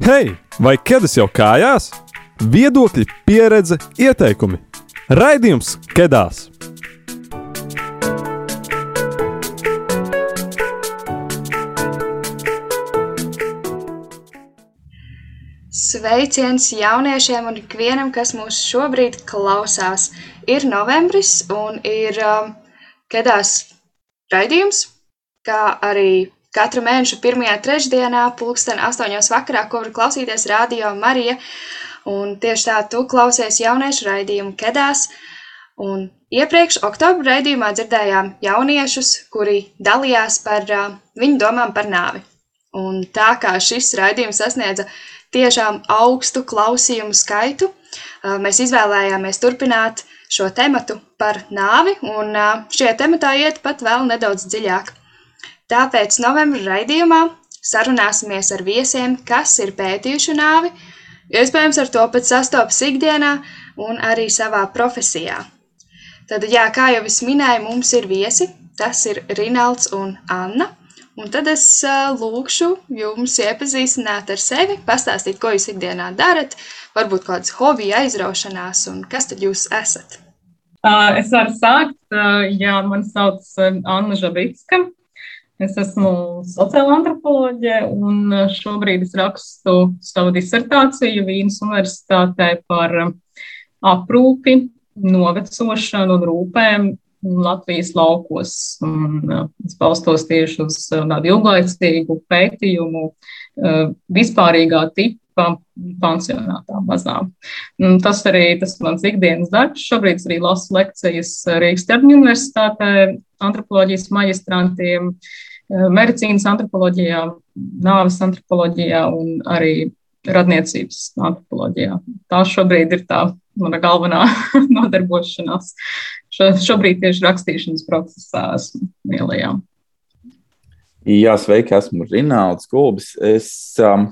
Hei, vai ķēdes jau kājās? Viedokļi, pieredze, ieteikumi. Raidījums Kedās! Sveiciens jauniešiem un ikvienam, kas mūs šobrīd klausās. Ir novembris un ir um, kedās raidījums, kā arī katru mēnešu pirmajā trešdienā, pulksten astoņos vakarā, ko var klausīties Radio Marija. Un tieši tā, tu klausies jauniešu raidījumu kedās. Un iepriekš oktobra raidījumā dzirdējām jauniešus, kuri dalījās par uh, viņu domām par nāvi. Un tā kā šis raidījums sasniedza tiešām augstu klausījumu skaitu, mēs izvēlējāmies turpināt šo tematu par nāvi, un šajā tematā iet pat vēl nedaudz dziļāk. Tāpēc novembra raidījumā sarunāsimies ar viesiem, kas ir pētījuši nāvi, iespējams ar to pat sastopas ikdienā un arī savā profesijā. Tad, jā, kā jau es minēju, mums ir viesi, tas ir Rinalds un Anna. Un tad es lūkšu jums iepazīstināt ar sevi, pastāstīt, ko jūs ikdienā darat, varbūt kādas hobija aizraušanās un kas tad jūs esat. Es varu sākt, jā, man sauc Anna Žabitska. Es esmu sociāla antropoloģija un šobrīd es rakstu savu disertāciju Vīnas Universitātē par aprūpi, novecošanu un rūpēm Latvijas laukos. Un, uh, es balstos tieši uz uh, tādu ilglaicīgu pētījumu uh, vispārīgā tipa pansionātā bazā. Un tas arī tas mans ikdienas darbs. Šobrīd es arī lasu lekcijas Rīgas Ķermeņa universitātē antropoloģijas maģistrantiem, medicīnas antropoloģijā, nāves antropoloģijā un arī radniecības antropoloģijā. Tā šobrīd ir tā mana galvenā nodarbošanās. Šo, šobrīd tieši rakstīšanas procesā esmu Mielajā. Jā, sveiki, esmu Rinalds Kulbis. Es um,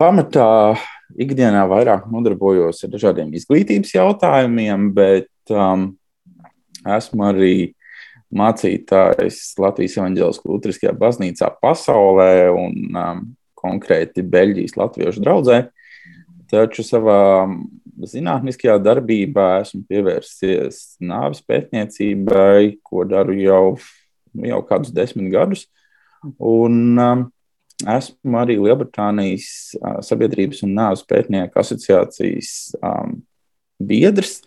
pamatā ikdienā vairāk nodarbojos ar dažādiem izglītības jautājumiem, bet um, esmu arī mācītājs Latvijas Evanģeliskajā Lutriskajā baznīcā pasaulē un um, konkrēti Beļģijas Latviešu draugzē. Taču savā zinātniskajā darbībā esmu pievērsies nāves pētniecībai, ko daru jau, nu, jau kādus desmit gadus. Un um, esmu arī Lielbritānijas uh, Sabiedrības un Nāves pētnieku asociācijas um, biedrs,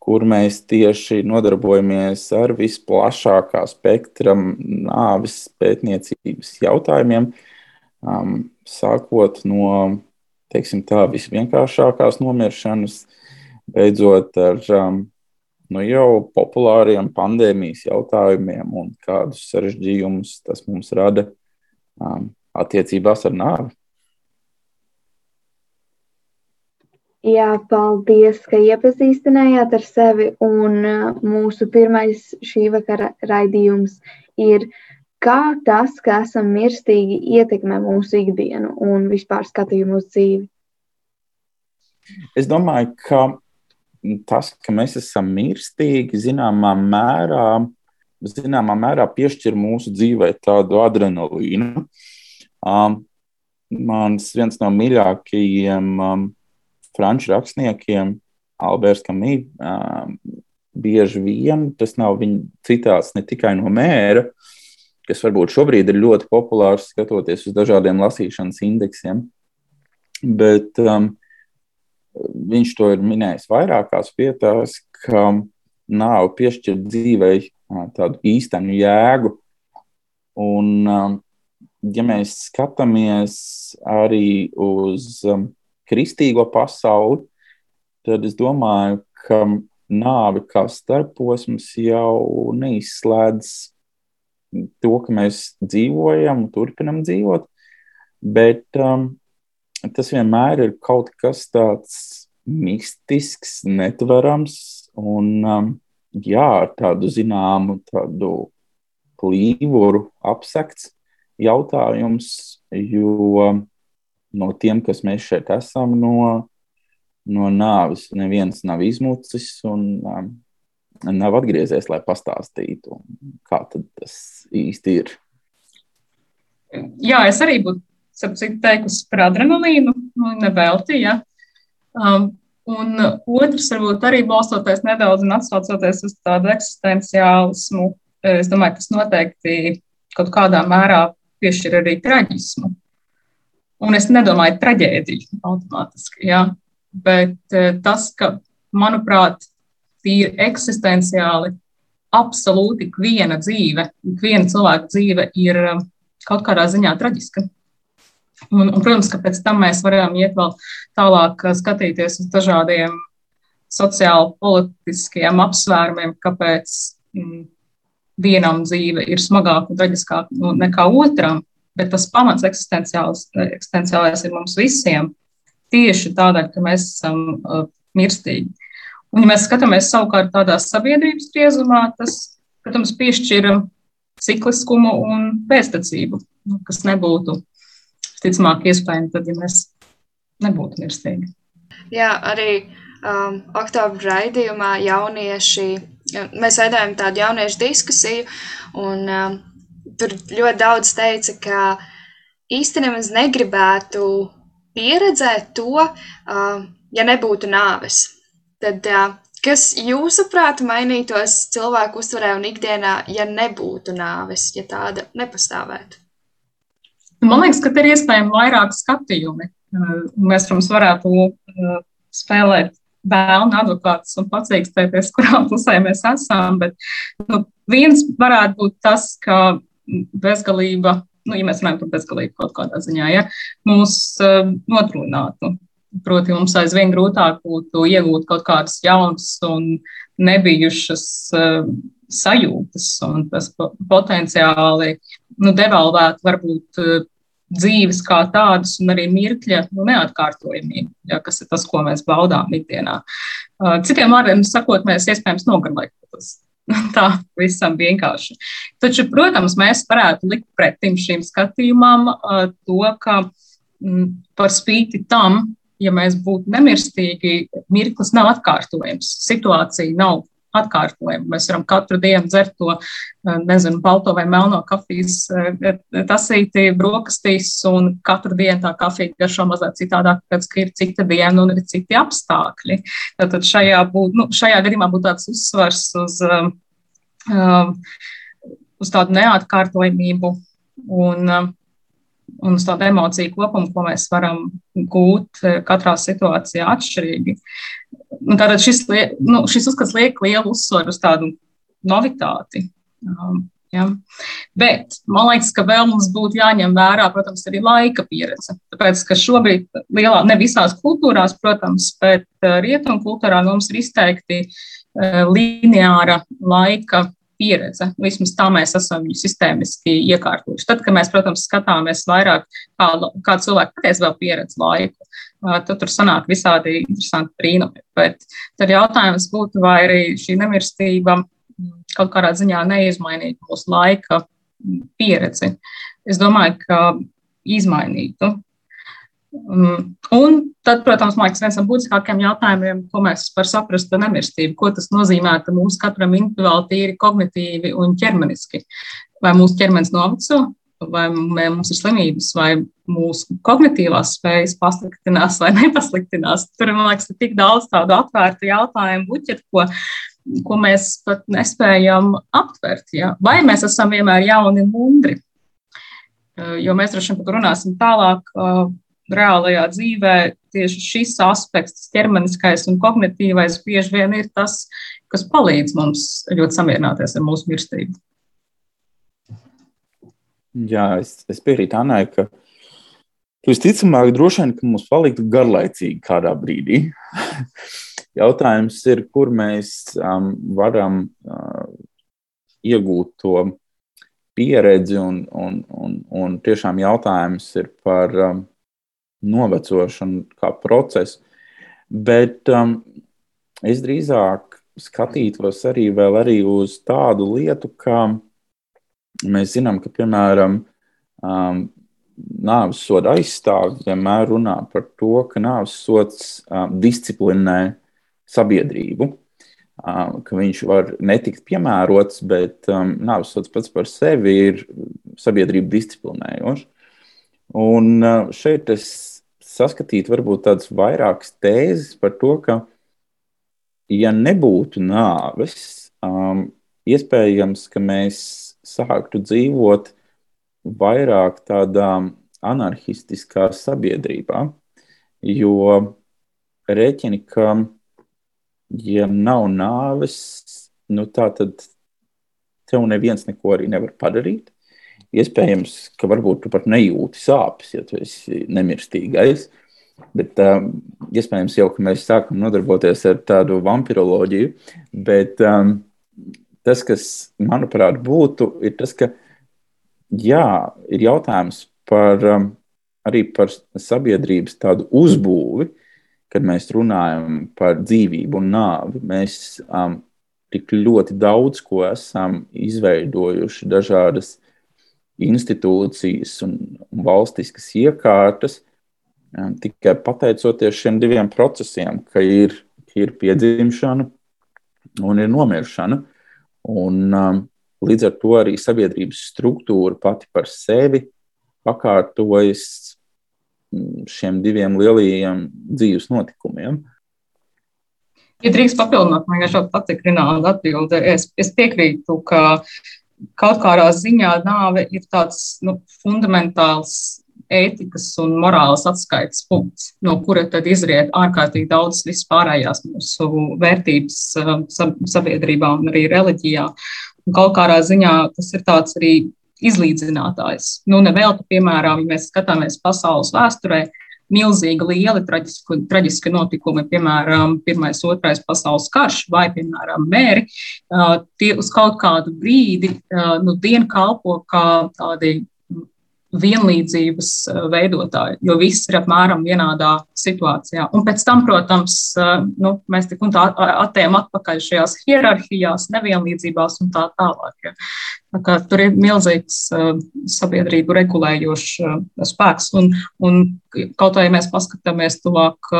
kur mēs tieši nodarbojamies ar visplašākā spektra nāves pētniecības jautājumiem, um, sākot no teiksim, tā, visvienkāršākās nomiršanas, beidzot ar um, nu, jau populāriem pandēmijas jautājumiem un kādus sarežģījumus tas mums rada um, attiecībās ar nāvi. Jā, paldies, ka iepazīstinājāt ar sevi. Un uh, mūsu pirmais šī vakara raidījums ir kā tas, ka esam mirstīgi, ietekmē mūsu ikdienu un vispār skatījumu uz dzīvi? Es domāju, ka tas, ka mēs esam mirstīgi, zināmā mērā, zināmā mērā piešķir mūsu dzīvē tādu adrenalīnu. Um, mans viens no mīļākajiem um, franču rakstniekiem, Alberts Kamī, bieži vien tas nav viņa citāts ne tikai no mēra, kas varbūt šobrīd ir ļoti populārs skatoties uz dažādiem lasīšanas indeksiem. Bet um, viņš to ir minējis vairākās vietās, ka nav piešķirt dzīvei tādu īstenu jēgu. Un, um, ja mēs skatāmies arī uz um, kristīgo pasauli, tad es domāju, ka nāve kā starposms jau neizslēdz to, ka mēs dzīvojam un turpinam dzīvot, bet um, tas vienmēr ir kaut kas tāds mistisks, netverams un um, jā, ar tādu zināmu tādu plīvuru apsekts jautājums, jo no tiem, kas mēs šeit esam, no, no nāves neviens nav izmucis un um, nav atgriezies, lai pastāstītu, kā tas īsti ir. Jā, es arī būtu teikusi par adrenalīnu, nu, nevelti, ja. Um, un otrs, varbūt arī balstoties nedaudz un atsaucoties uz tādu eksistenciālismu, es domāju, tas noteikti kaut kādā mērā piešķir arī traģismu. Un es nedomāju traģēdiju automātiski, jā. bet tas, ka, manuprāt, tīri eksistenciāli, absolūti ikviena dzīve, ikviena cilvēka dzīve ir kaut kādā ziņā traģiska. Un, un, protams, ka pēc tam mēs varam iet vēl tālāk, skatīties uz dažādiem sociāli politiskiem apsvērumiem, kāpēc mm, vienam dzīve ir smagāka un traģiskāka nu, nekā otram, bet tas pamats eksistenciālais ir mums visiem tieši tādēļ, ka mēs esam uh, mirstīgi. Un, ja mēs skatāmies savukārt tādā sabiedrības griezumā, tas, protams, piešķir cikliskumu un pēctecību, nu, kas nebūtu, ticamāk, iespējami tad, ja mēs nebūtu mirstīgi. Jā, arī um, oktobra raidījumā jaunieši mēs veidojam tādu jauniešu diskusiju, un um, tur ļoti daudz teica, ka īstenībā es negribētu pieredzēt to, ja nebūtu nāves. Tad, kas jūsuprāt mainītos cilvēku uztverē un ikdienā, ja nebūtu nāves, ja tāda nepastāvētu? Man liekas, ka ir iespējami vairāk skatījumi. Mēs, protams, varētu spēlēt bērnu advokātus un pacīkstēties, kurā pusē mēs esam. Bet nu, viens varētu būt tas, ka bezgalība, nu, ja mēs runājam par bezgalību kaut kādā ziņā, ja, mūs uh, notrūnātu. Proti, mums aizvien grūtāk būtu iegūt kaut kādas jaunas un nebijušas uh, sajūtas, un tas potenciāli nu, devalvētu varbūt uh, dzīves kā tādas, un arī mirkļa nu, neatkārtojamība, ja, kas ir tas, ko mēs baudām ikdienā. Uh, citiem vārdiem sakot, mēs iespējams nogarlaikotos. Tā visam vienkārši. Taču, protams, mēs varētu likt pretim šīm skatījumam to, ka m, par spīti tam, ja mēs būtu nemirstīgi, mirklis nav atkārtojams. Situācija nav atkārtojumu. Mēs varam katru dienu dzert to, eh, nezinu, balto vai melno kafijas eh, tasīti brokastīs, un katru dienu tā kafija garšo mazliet citādāk, tāpēc, ka ir cita diena un ir citi apstākļi. Tātad šajā, būt, nu, šajā gadījumā būtu tāds uzsvars uz, um, uz tādu neatkārtojamību un un uz tādu emociju kopumu, ko mēs varam gūt katrā situācijā atšķirīgi. Un tātad šis, nu, šis uzskats liek lielu uzsvaru uz tādu novitāti. Um, Ja? Bet man liekas, ka vēl mums būtu jāņem vērā, protams, arī laika pieredze. Tāpēc, ka šobrīd, lielā, ne visās kultūrās, protams, bet uh, rietumu kultūrā mums ir izteikti uh, lineāra laika pieredze. Vismaz tā mēs esam viņu sistēmiski iekārtojuši. Tad, kad mēs, protams, skatāmies vairāk, kā, kā cilvēki patiesi vēl pieredz laiku, tad tur sanāk visādi interesanti brīnumi. Bet tad jautājums būtu, vai arī šī nemirstība kaut kādā ziņā neizmainītu mūsu laika pieredzi. Es domāju, ka izmainītu. Un tad, protams, man liekas, viens no būtiskākajiem jautājumiem, ko mēs par saprast par nemirstību, ko tas nozīmētu mums katram individuāli, tīri kognitīvi un ķermeniski. Vai mūsu ķermenis noveco, vai mums ir slimības, vai mūsu kognitīvās spējas pasliktinās vai nepasliktinās. Tur, man liekas, ir tik daudz tādu atvērtu jautājumu buķetu, ko, ko mēs pat nespējam aptvert. Ja? Vai mēs esam vienmēr jauni un mundri? Jo mēs droši vien runāsim tālāk reālajā dzīvē. Tieši šis aspekts, ķermeniskais un kognitīvais, bieži vien ir tas, kas palīdz mums ļoti samierināties ar mūsu mirstību. Jā, es, es piekrītu Annai, ka visticamāk, droši vien, ka mums paliktu garlaicīgi kādā brīdī. Jautājums ir, kur mēs um, varam uh, iegūt to pieredzi, un, un, un, un tiešām jautājums ir par um, novecošanu kā procesu. Bet um, es drīzāk skatītos arī, arī uz tādu lietu, ka Mēs zinām, ka, piemēram, um, nāves soda aizstāvji vienmēr runā par to, ka nāves sods um, disciplinē sabiedrību, um, ka viņš var netikt piemērots, bet um, nāves sods pats par sevi ir sabiedrību disciplinējošs. Un šeit es saskatītu varbūt tādas vairākas tēzes par to, ka, ja nebūtu nāves, um, iespējams, ka mēs sāktu dzīvot vairāk tādā anarchistiskā sabiedrībā, jo rēķini, ka, ja nav nāves, nu tā tad tev neviens neko arī nevar padarīt. Iespējams, ka varbūt tu pat nejūti sāpes, ja tu esi nemirstīgais. Bet um, iespējams, jau mēs sākam nodarboties ar tādu vampiroloģiju. Bet um, tas, kas manuprāt būtu, ir tas, ka jā, ir jautājums par, um, arī par sabiedrības tādu uzbūvi, kad mēs runājam par dzīvību un nāvi. Mēs um, tik ļoti daudz ko esam izveidojuši, dažādas institūcijas un, un valstiskas iekārtas, um, tikai pateicoties šiem diviem procesiem, ka ir, ir piedzimšana un ir nomiršana. Un, um, līdz ar to arī sabiedrības struktūra pati par sevi pakārtojas mm, šiem diviem lielajiem dzīves notikumiem. Ja drīkst papildināt, man vienkārši patīk Rināla atbilde. Es, es piekrītu, ka kaut kādā ziņā nāve ir tāds nu, fundamentāls ētikas un morāles atskaites punkts, no kura tad izriet ārkārtīgi daudz vispārējās mūsu vērtības um, sabiedrībā un arī reliģijā. Un kaut kādā ziņā tas ir tāds arī izlīdzinātājs. Nu, nevelti, piemēram, ja mēs skatāmies pasaules vēsturē, milzīgi lieli traģiski, traģiski notikumi, piemēram, Pirmais, Otrais pasaules karš vai, piemēram, mēri, tie uz kaut kādu brīdi nu, dienu kalpo kā tādi vienlīdzības veidotāji, jo viss ir apmēram vienādā situācijā. Un pēc tam, protams, nu, mēs tik un tā attējam atpakaļ šajās hierarhijās, nevienlīdzībās un tā tālāk. Ja. Tā tur ir milzīgs uh, sabiedrību regulējošs spēks. Un, un kaut kā, ja mēs paskatāmies tuvāk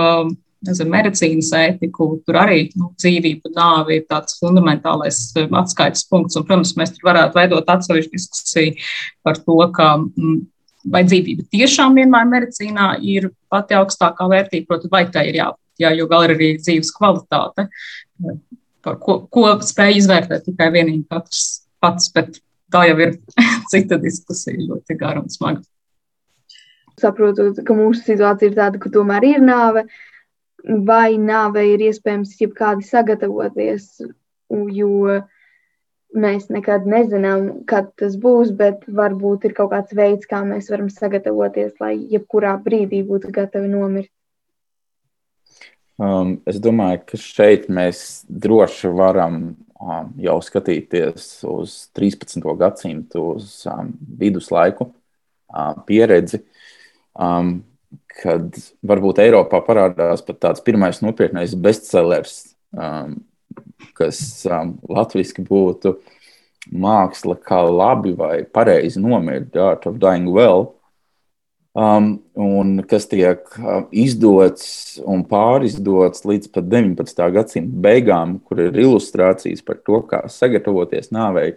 nezinu, medicīnas ētiku, tur arī nu, dzīvība, nāve ir tāds fundamentālais atskaites punkts. Un, protams, mēs tur varētu veidot atsevišķu diskusiju par to, ka. Mm, vai dzīvība tiešām vienmēr medicīnā ir pati augstākā vērtība, proti, vai tā ir jābūt, jā, jo gal ir arī dzīves kvalitāte, par ko, ko spēj izvērtēt tikai vienīgi katrs pats, bet tā jau ir cita diskusija, ļoti gara un smaga. Saprotu, ka mūsu situācija ir tāda, ka tomēr ir nāve, vai nāve ir iespējams jebkādi sagatavoties, jo mēs nekad nezinām, kad tas būs, bet varbūt ir kaut kāds veids, kā mēs varam sagatavoties, lai jebkurā brīdī būtu gatavi nomirt. Um, es domāju, ka šeit mēs droši varam um, jau skatīties uz 13. gadsimtu, uz um, viduslaiku um, pieredzi, um, kad varbūt Eiropā parādās pat tāds pirmais nopietnais bestsellers, um, kas um, latviešu būtu māksla, kā labi vai pareizi nomirt, The Art of Dying Well um, un kas tiek uh, izdots un pārizdots līdz pat 19. gadsimta beigām, kur ir ilustrācijas par to, kā sagatavoties nāvei,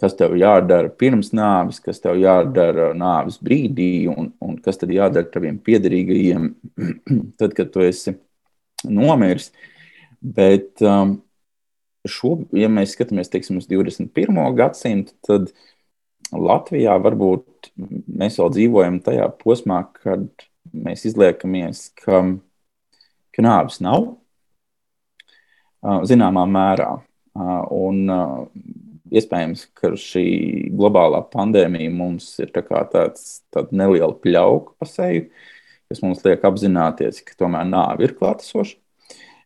kas tev jādara pirms nāves, kas tev jādara nāves brīdī, un, un kas tad jādara taviem piederīgajiem, tad, kad tu esi nomiris. Bet um, šo, ja mēs skatāmies teiksim, uz 21. gadsimtu, tad Latvijā varbūt mēs vēl dzīvojam tajā posmā, kad mēs izliekamies, ka, ka nāves nav zināmā mērā. Un iespējams, ka šī globālā pandēmija mums ir tā tāds neliela pļauka pa seju, kas mums liek apzināties, ka tomēr nāve ir klātesoša.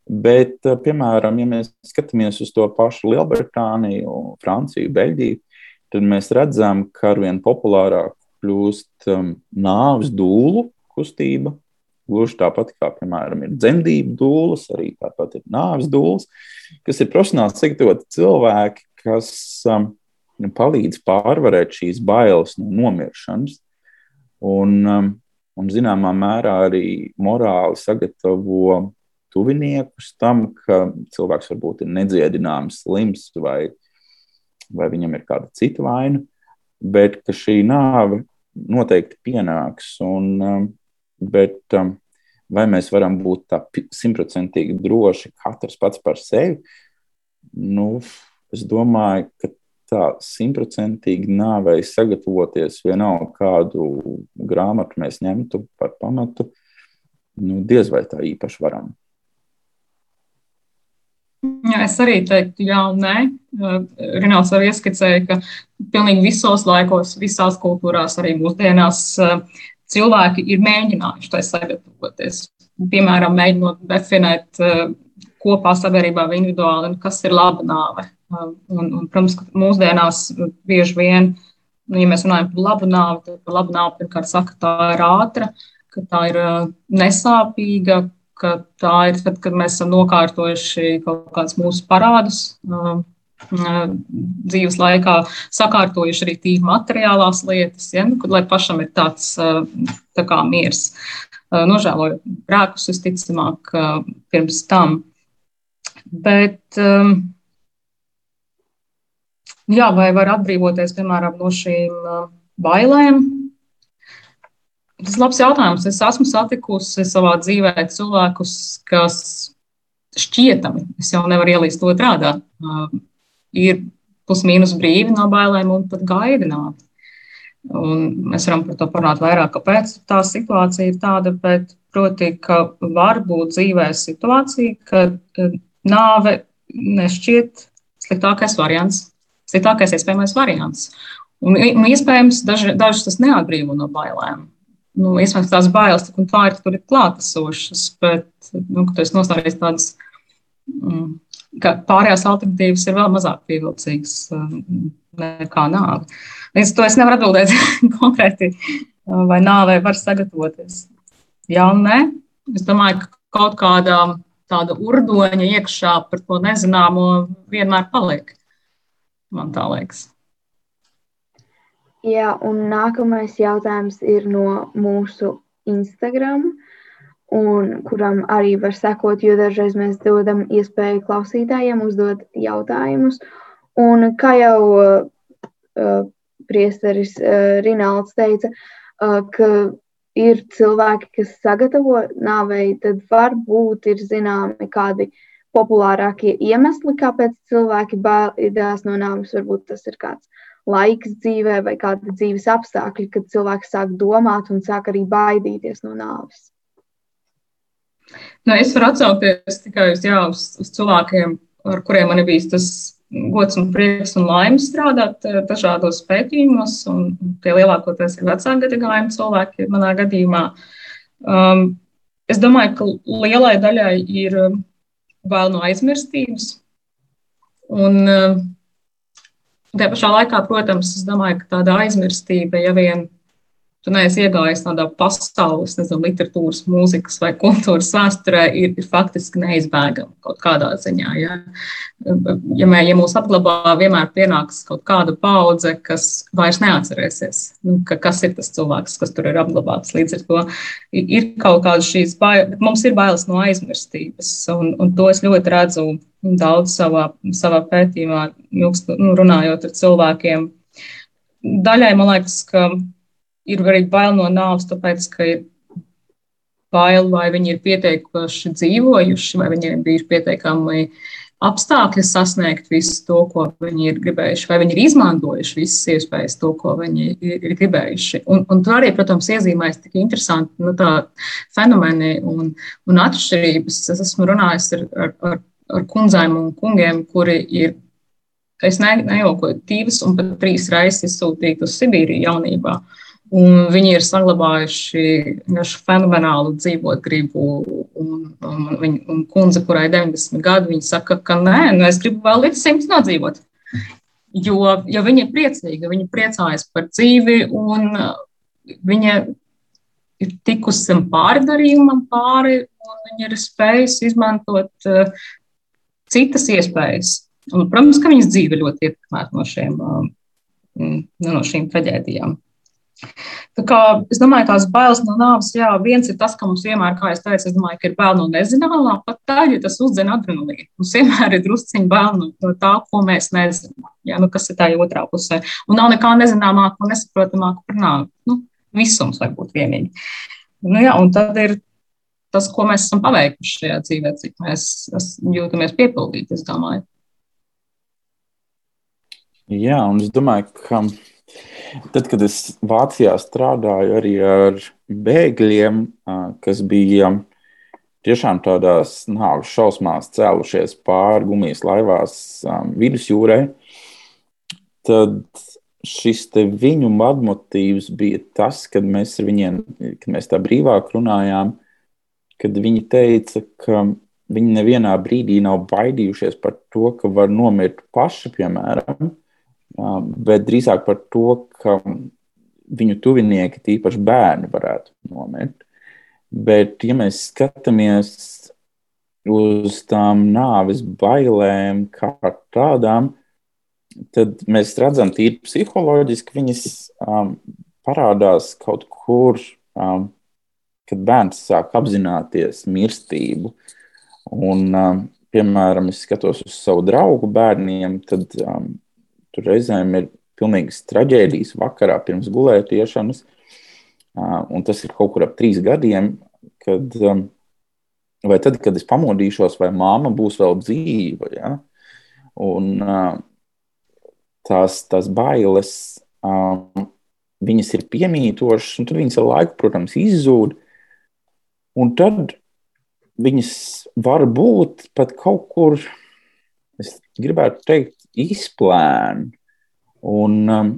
Bet, piemēram, ja mēs skatāmies uz to pašu Lielbritāniju, Franciju, Beļģiju, tad mēs redzam, ka arvien populārāk kļūst um, nāves dūlu kustība. Gluži tāpat kā, piemēram, ir dzemdību dūles, arī tāpat ir nāves dūles, kas ir profesionāli sagatavoti cilvēki, kas um, palīdz pārvarēt šīs bailes no nomiršanas. Un, um, un zināmā mērā arī morāli sagatavo tuviniekus tam, ka cilvēks varbūt ir nedziedināms, slims vai vai viņam ir kāda cita vaina, bet ka šī nāve noteikti pienāks. Un, um, bet um, vai mēs varam būt tā simtprocentīgi droši katrs pats par sevi? Nu, es domāju, ka tā simtprocentīgi nāvei sagatavoties vienalga kādu grāmatu mēs ņemtu par pamatu, nu, diez vai tā īpaši varam. Jā, es arī teiktu, jā, un nē. Rināls arī ieskicēja, ka pilnīgi visos laikos, visās kultūrās, arī mūsdienās cilvēki ir mēģinājuši tai sagatavoties. Piemēram, mēģinot definēt kopā sabiedrībā individuāli, kas ir laba nāve. Un, un, protams, ka mūsdienās bieži vien, nu, ja mēs runājam par labu nāvi, tad par labu nāvi pirmkārt saka, tā ir ātra, ka tā ir nesāpīga, ka tā ir tad, kad mēs esam nokārtojuši kaut kādus mūsu parādus dzīves laikā, sakārtojuši arī tīri materiālās lietas, ja, nu, kad, lai pašam ir tāds tā kā miers. Nožēlojot grēkus, visticamāk, pirms tam. Bet, um, jā, vai var atbrīvoties, piemēram, no šīm bailēm, Tas ir labs jautājums. Es esmu satikusi savā dzīvē cilvēkus, kas šķietami, es jau nevaru ielīst otrādi, uh, ir plus-mínus brīvi no bailēm un pat gaida nāvi. Un mēs varam par to parunāt vairāk, kāpēc tā situācija ir tāda, bet proti, ka var būt dzīvē situācija, ka nāve nešķiet sliktākais variants, sliktākais iespējamais variants. Un, un iespējams, daži, dažus tas neatbrīvo no bailēm nu, iespējams, tās bailes un ir, tur ir klātesošas, bet, nu, ka tu esi nostādījis tādas, mm, pārējās alternatīvas ir vēl mazāk pievilcīgas mm, nekā nāve. Līdz to es nevaru atbildēt konkrēti, vai nāvei var sagatavoties. Jā nē. Es domāju, ka kaut kādā tāda urdoņa iekšā par to nezināmo vienmēr paliek. Man tā liekas. Jā, un nākamais jautājums ir no mūsu Instagram, un kuram arī var sekot, jo dažreiz mēs dodam iespēju klausītājiem uzdot jautājumus. Un kā jau uh, priesteris uh, Rinalds teica, uh, ka ir cilvēki, kas sagatavo nāvei, tad varbūt ir zināmi kādi populārākie iemesli, kāpēc cilvēki baidās no nāves. Varbūt tas ir kāds laiks dzīvē vai kādi dzīves apstākļi, kad cilvēks sāk domāt un sāk arī baidīties no nāves? Nu, es varu atsaukties tikai uz, jā, uz, uz cilvēkiem, ar kuriem man bijis tas gods un prieks un laime strādāt eh, dažādos pētījumos, tie lielākoties ir vecāku gadagājumu cilvēki manā gadījumā. Um, es domāju, ka lielai daļai ir bail no aizmirstības. Un, um, Tā pašā laikā, protams, es domāju, ka tāda aizmirstība, ja vien tu neesi iegājis tādā pasaules, nezinu, literatūras, mūzikas vai kultūras vēsturē, ir, ir faktiski neizbēgama kaut kādā ziņā. Ja, ja, mē, ja mūs apglabā, vienmēr pienāks kaut kāda paudze, kas vairs neatcerēsies, nu, ka, kas ir tas cilvēks, kas tur ir apglabāts. Līdz ar to ir kaut kādas šīs bailes, mums ir bailes no aizmirstības, un, un to es ļoti redzu daudz savā, savā pētījumā, nu, runājot ar cilvēkiem. Daļai man liekas, ka ir arī bail no nāves, tāpēc, ka ir bail, vai viņi ir pieteikuši dzīvojuši, vai viņi ir bijuši pietiekami apstākļi sasniegt visu to, ko viņi ir gribējuši, vai viņi ir izmantojuši visas iespējas, to, ko viņi ir, gribējuši. Un, un tur arī, protams, iezīmēs tik interesanti nu, fenomeni un, un atšķirības. Es esmu runājis ar, ar, ar, ar kundzēm un kungiem, kuri ir. Es ne, nejokoju divas un pat trīs reizes izsūtīti uz Sibīriju jaunībā. Uh, Un viņi ir saglabājuši šo fenomenālu dzīvot gribu. Un, un, un, un kundze, kurai 90 gadi, viņa saka, ka nē, nu es gribu vēl līdz 100 nodzīvot. Jo, jo viņa ir priecīga, viņa priecājas par dzīvi, un viņa ir tikusi pāri darījumam, pāri, un viņa ir spējusi izmantot uh, citas iespējas. Un, protams, ka viņas dzīve ļoti ietekmēta no, šiem, uh, no šīm traģēdijām. Tā kā, es domāju, tās bailes no nāves, jā, viens ir tas, ka mums vienmēr, kā es teicu, es domāju, ka ir bail no nezināmā, pat tad, ja tas uzdzen adrenalīnu. Mums vienmēr ir drusciņi bail no, tā, ko mēs nezinām, jā, nu, kas ir tā otrā pusē. Un nav nekā nezināmāka un nesaprotamāka par nāvi. Nu, visums var būt vienīgi. Nu, jā, un tad ir tas, ko mēs esam paveikuši šajā dzīvē, cik mēs jūtamies piepildīti. Jā, un es domāju, ka tad, kad es Vācijā strādāju arī ar bēgļiem, kas bija tiešām tādās nāves šausmās cēlušies pāri gumijas laivās vidusjūrē, tad šis viņu vadmotīvs bija tas, kad mēs ar viņiem, kad mēs tā brīvāk runājām, kad viņi teica, ka viņi nevienā brīdī nav baidījušies par to, ka var nomirt paši, piemēram, bet drīzāk par to, ka viņu tuvinieki, tīpaši bērni, varētu nomirt. Bet, ja mēs skatāmies uz tām nāves bailēm, kā tādām, tad mēs redzam, tīri psiholoģiski, viņas um, parādās kaut kur, um, kad bērns sāk apzināties mirstību. Un, um, piemēram, es skatos uz savu draugu bērniem, tad um, tur reizēm ir pilnīgas traģēdijas vakarā pirms gulētiešanas. Un tas ir kaut kur ap trīs gadiem, kad, vai tad, kad es pamodīšos, vai māma būs vēl dzīva. Ja? Un tās, tās bailes, viņas ir piemītošas, un tad viņas ar laiku, protams, izzūd. Un tad viņas var būt pat kaut kur, es gribētu teikt, izplēna. Un, um,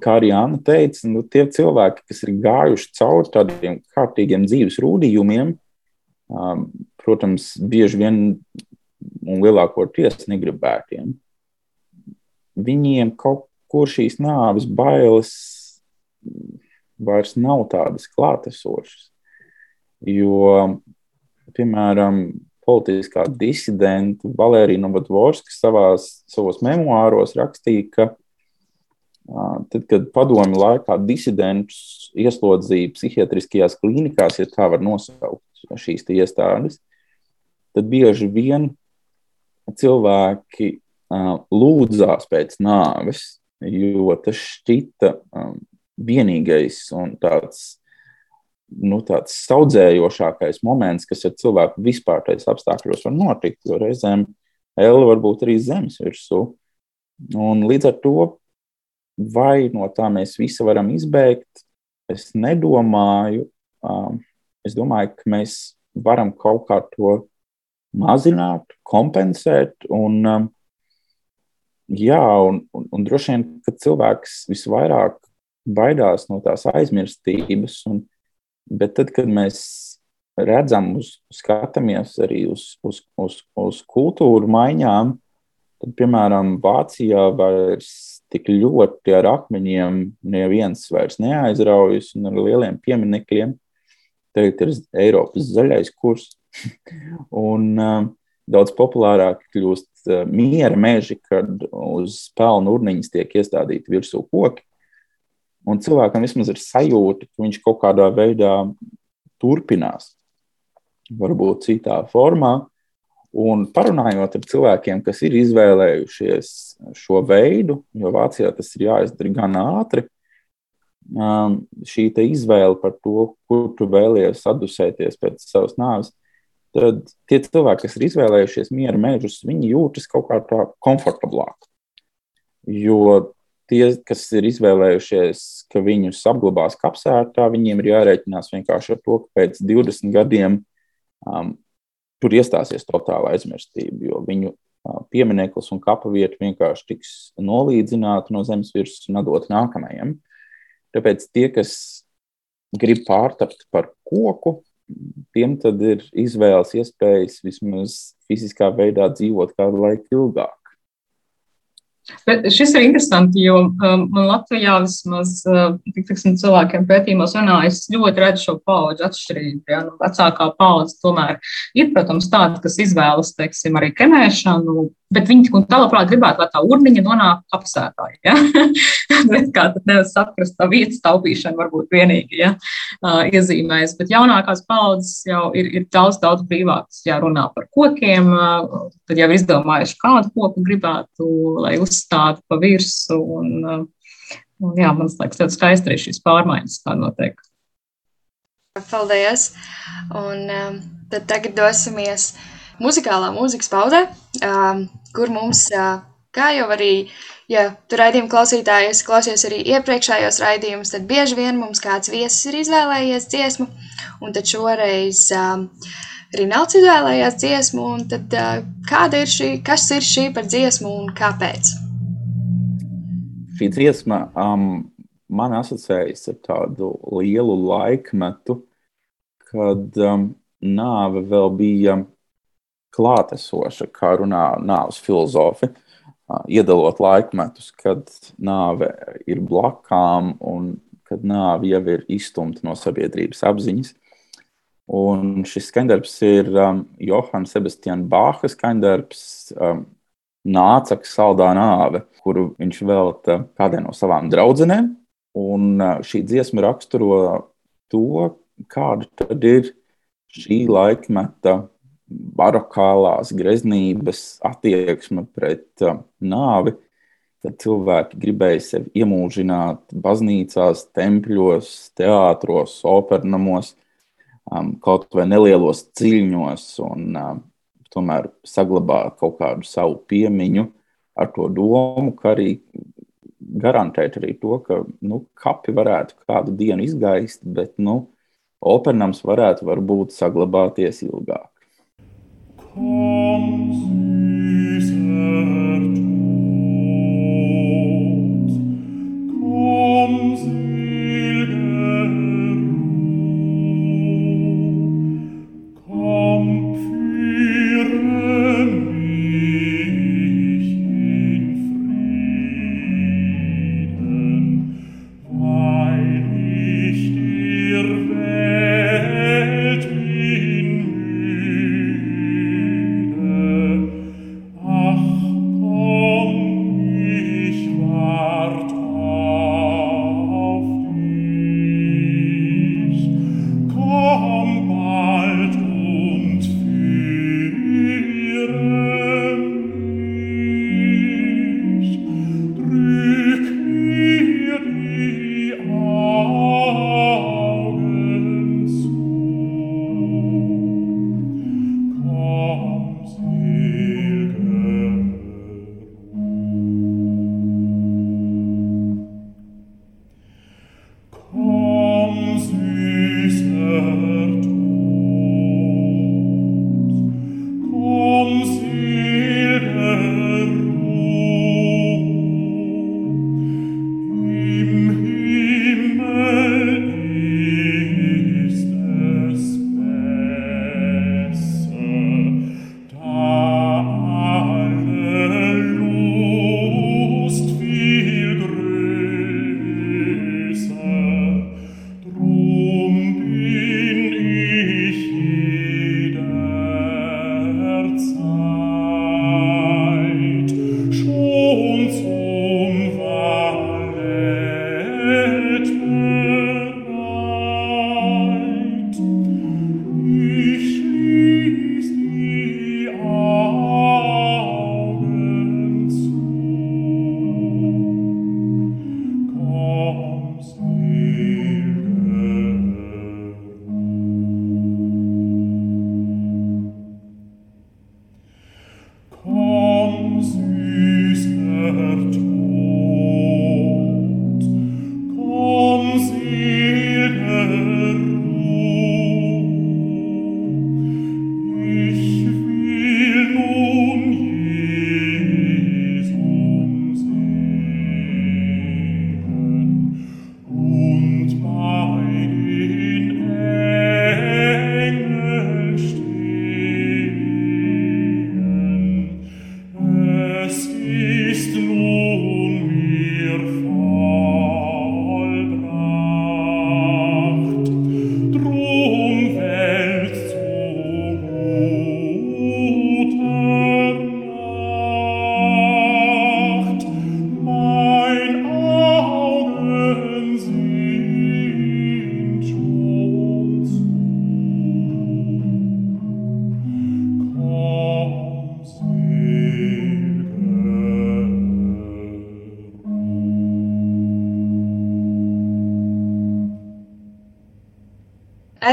kā arī Anna teica, nu, tie cilvēki, kas ir gājuši cauri tādiem kārtīgiem dzīves rūdījumiem, um, protams, bieži vien un lielākoties negribētiem, viņiem kaut kur šīs nāves bailes vairs nav tādas klātesošas. Jo, piemēram, politiskā disidenta Valērija Novatvorska savos memoāros rakstīja, ka Tad, kad padomju laikā disidentus ieslodzīja psihiatriskajās klīnikās, ja tā var nosaukt šīs iestādes, tad bieži vien cilvēki lūdzās pēc nāves, jo tas šķita vienīgais un tāds, nu, tāds saudzējošākais moments, kas ar cilvēku vispārtais apstākļos var notikt, jo reizēm Ella var būt arī zemes virsū. Un līdz ar to vai no tā mēs visi varam izbēgt, es nedomāju. Es domāju, ka mēs varam kaut kā to mazināt, kompensēt. Un, jā, un, un, un droši vien, ka cilvēks visvairāk baidās no tās aizmirstības. Un, bet tad, kad mēs redzam, uz, skatāmies arī uz, uz, uz, uz kultūru maiņām, tad, piemēram, Vācijā vairs tik ļoti ar akmeņiem neviens vairs neaizraujas un ar lieliem pieminekļiem. Tagad ir Eiropas zaļais kurs. un uh, daudz populārāk kļūst uh, miera meži, kad uz pelnu urniņas tiek iestādīti virsū koki. Un cilvēkam vismaz ir sajūta, ka viņš kaut kādā veidā turpinās. Varbūt citā formā, Un parunājot ar cilvēkiem, kas ir izvēlējušies šo veidu, jo Vācijā tas ir jāizdara gan ātri, um, šī izvēle par to, kur tu vēlies atdusēties pēc savas nāves, tad tie cilvēki, kas ir izvēlējušies miera mežus, viņi jūtas kaut kā tā komfortablāk. Jo tie, kas ir izvēlējušies, ka viņus apglabās kapsētā, viņiem ir jārēķinās vienkārši ar to, ka pēc 20 gadiem um, tur iestāsies totāla aizmirstība, jo viņu piemineklis un kapa vieta vienkārši tiks nolīdzināta no zemes virsmas un atdot nākamajam. Tāpēc tie, kas grib pārtapt par koku, tiem tad ir izvēles iespējas vismaz fiziskā veidā dzīvot kādu laiku ilgāk. Bet šis ir interesanti, jo um, man Latvijā vismaz uh, tiksim, cilvēkiem pētījumos runā, es ļoti redzu šo paudžu atšķirību. Ja? Nu, vecākā paudze tomēr ir, protams, tāda, kas izvēlas, teiksim, arī kenēšanu, bet viņi tik un tā labprāt gribētu, lai tā urniņa nonāk kapsētā. Ja? bet kā tad nevar saprast, tā vietas taupīšana varbūt vienīgi ja? uh, iezīmēs. Bet jaunākās paudzes jau ir, ir daudz, daudz brīvākas, ja runā par kokiem, uh, tad jau izdomājuši, kādu koku gribētu, lai uzstātu pa virsu. Un, uh, Un, jā, man liekas, ļoti skaisti arī šīs pārmaiņas, kā notiek. Paldies! Un um, tad tagad dosimies muzikālā mūzikas pauzē, um, kur mums, kā jau arī, ja tu raidījumu klausītāji esi klausies arī iepriekšējos raidījumus, tad bieži vien mums kāds viesis ir izvēlējies dziesmu, un tad šoreiz Rinalds izvēlējās dziesmu, un tad kāda ir šī, kas ir šī par dziesmu un kāpēc? Šī dziesma um, man asociējas ar tādu lielu laikmetu, kad um, nāve vēl bija klātesoša, kā runā nāves filozofi, iedalot laikmetus, kad nāve ir blakām un kad nāve jau ir izstumta no sabiedrības apziņas. Un šis skandarbs ir um, Johana Sebastiana Bāha skandarbs, um, Nācaks saldā nāve, kuru viņš velta kādai no savām draudzenēm. Un uh, šī dziesma raksturo to, kāda tad ir šī laikmeta barokālās greznības attieksme pret uh, nāvi, kad cilvēki gribēja sevi iemūžināt baznīcās, tempļos, teātros, opernamos um, kaut vai nelielos ciļņos, un um, tomēr saglabāt kaut kādu savu piemiņu ar to domu, ka arī garantēt arī to, ka nu, kapi varētu kādu dienu izgaist, bet nu, opernams varētu varbūt saglabāties ilgāk. comes.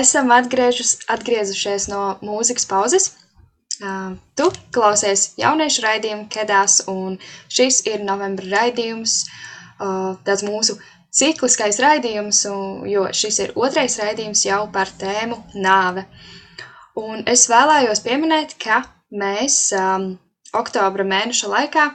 Esam atgriežus, atgriezušies no mūzikas pauzes. Uh, tu klausies jauniešu raidījumu Kedās, un šis ir novembra raidījums, uh, tāds mūsu cikliskais raidījums, un, jo šis ir otrais raidījums jau par tēmu nāve. Un es vēlējos pieminēt, ka mēs um, oktobra mēneša laikā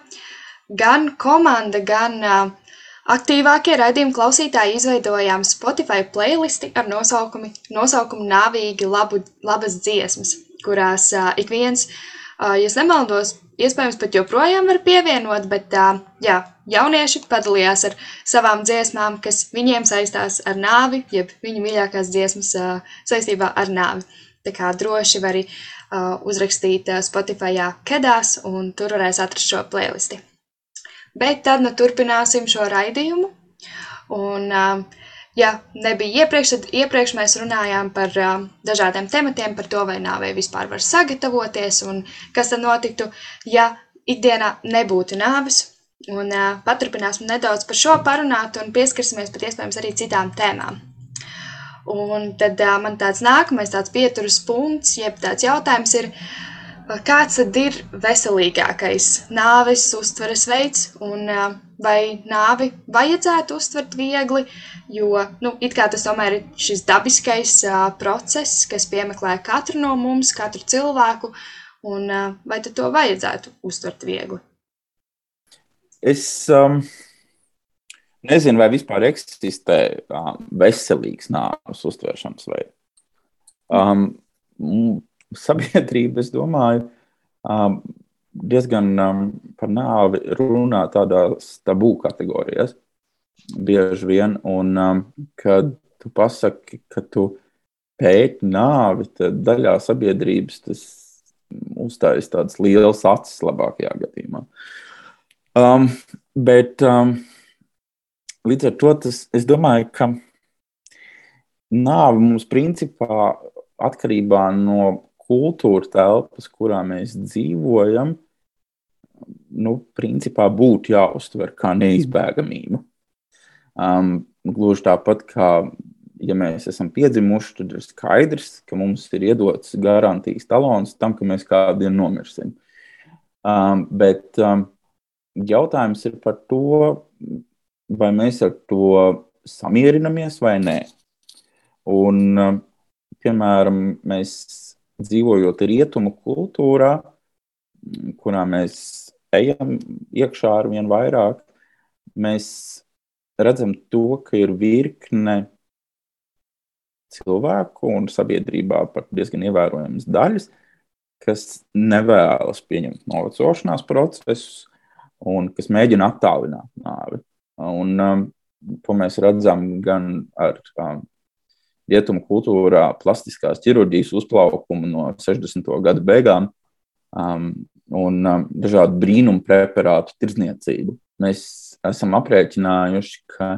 gan komanda, gan uh, aktīvākie raidījuma klausītāji izveidojām Spotify playlisti ar nosaukumu, nosaukumu Nāvīgi labu, labas dziesmas kurās uh, ik viens, uh, ja nemaldos, iespējams pat joprojām var pievienot, bet uh, jā, jaunieši padalījās ar savām dziesmām, kas viņiem saistās ar nāvi, jeb viņu mīļākās dziesmas uh, saistībā ar nāvi. Tā kā droši var arī uh, uzrakstīt uh, Spotify kedās, un tur varēs atrast šo playlisti. Bet tad nu turpināsim šo raidījumu. Un, uh, ja nebija iepriekš, tad iepriekš mēs runājām par uh, dažādiem tematiem, par to, vai nāvei vispār var sagatavoties un kas tad notiktu, ja ikdienā nebūtu nāves. Un uh, paturpināsim nedaudz par šo parunāt un pieskarsimies pat iespējams arī citām tēmām. Un tad uh, man tāds nākamais tāds pieturas punkts, jeb tāds jautājums ir, kāds tad ir veselīgākais nāves uztveres veids un uh, vai nāvi vajadzētu uztvert viegli, jo nu, tas tomēr ir šis dabiskais uh, process, kas piemeklē katru no mums, katru cilvēku, un uh, vai to vajadzētu uztvert viegli? Es um, nezinu, vai vispār eksistē um, veselīgs nāves uztveršanas veids. Um, sabiedrība, es domāju, um, diezgan um, par nāvi runā tādās tabū kategorijās. Bieži vien, un um, kad tu pasaki, ka tu pēti nāvi, tad daļā sabiedrības tas uzstājas tādas lielas acis labākajā gadījumā. Um, bet um, līdz ar to tas, es domāju, ka nāve mums principā atkarībā no kultūra telpas, kurā mēs dzīvojam, nu, principā būtu jāuztver kā neizbēgamība. Um, gluži tāpat kā ja mēs esam piedzimuši, tad ir skaidrs, ka mums ir iedots garantijas talons tam, ka mēs kādu dienu nomirsim. Um, bet um, jautājums ir par to, vai mēs ar to samierinamies vai nē. Un, um, piemēram, mēs dzīvojot rietumu kultūrā, kurā mēs ejam iekšā ar vien vairāk, mēs redzam to, ka ir virkne cilvēku un sabiedrībā pat diezgan ievērojamas daļas, kas nevēlas pieņemt novecošanās procesus un kas mēģina attālināt nāvi. Un, um, to mēs redzam gan ar um, rietumu kultūrā plastiskās ķirurģijas uzplaukumu no 60. gada beigām um, un um, dažādu brīnumu preparātu tirdzniecību. Mēs esam aprēķinājuši, ka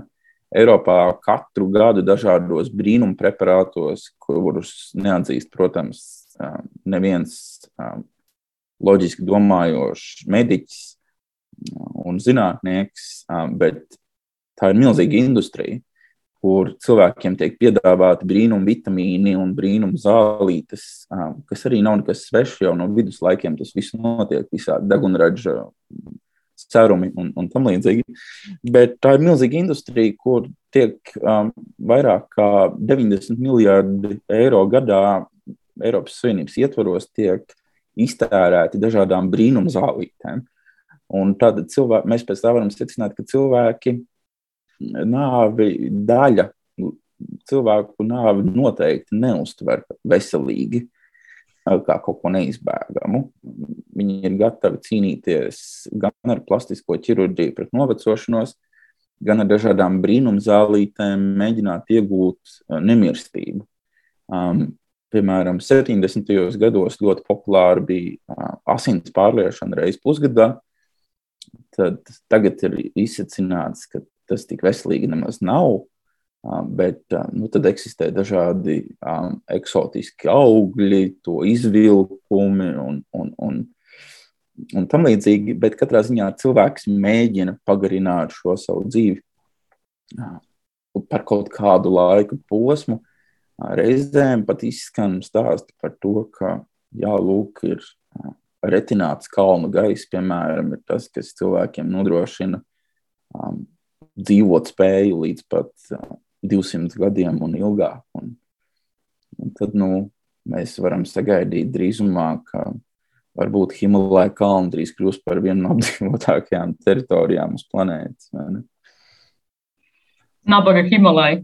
Eiropā katru gadu dažādos brīnumu preparātos, kurus neatzīst, protams, um, neviens um, loģiski domājošs mediķis un zinātnieks, um, bet tā ir milzīga industrija kur cilvēkiem tiek piedāvāti brīnum vitamīni un brīnum zālītes, kas arī nav nekas svešs jau no viduslaikiem. Tas viss notiek, visādi degunraža cerumi un, un tam līdzīgi. Bet tā ir milzīga industrija, kur tiek um, vairāk kā 90 miljardi eiro gadā Eiropas Savienības ietvaros tiek iztērēti dažādām brīnumzālītēm. Un tad cilvēki, mēs pēc tam varam secināt, ka cilvēki nāvi daļa cilvēku nāvi noteikti neuztver veselīgi kā kaut ko neizbēgamu. Viņi ir gatavi cīnīties gan ar plastisko ķirurģiju pret novecošanos, gan ar dažādām brīnumzālītēm, mēģināt iegūt nemirstību. Um, piemēram, 70. gados ļoti populāra bija asins pārliešana reizes pusgadā. Tad tagad ir izsacināts, ka tas tik veselīgi nemaz nav. Bet nu, tad eksistē dažādi um, eksotiski augļi, to izvilkumi un, un, un, un tam līdzīgi. Bet katrā ziņā cilvēks mēģina pagarināt šo savu dzīvi par kaut kādu laiku posmu. reizēm pat izskan stāsti par to, ka jā, lūk, ir retināts kalnu gaiss, piemēram, ir tas, kas cilvēkiem nodrošina um, dzīvot spēju līdz pat uh, 200 gadiem un ilgāk. Un, un tad nu, mēs varam sagaidīt drīzumā, ka varbūt Himalaya kalni drīz kļūs par vienu no apdzīvotākajām teritorijām uz planētas. Nabaga Himalaya.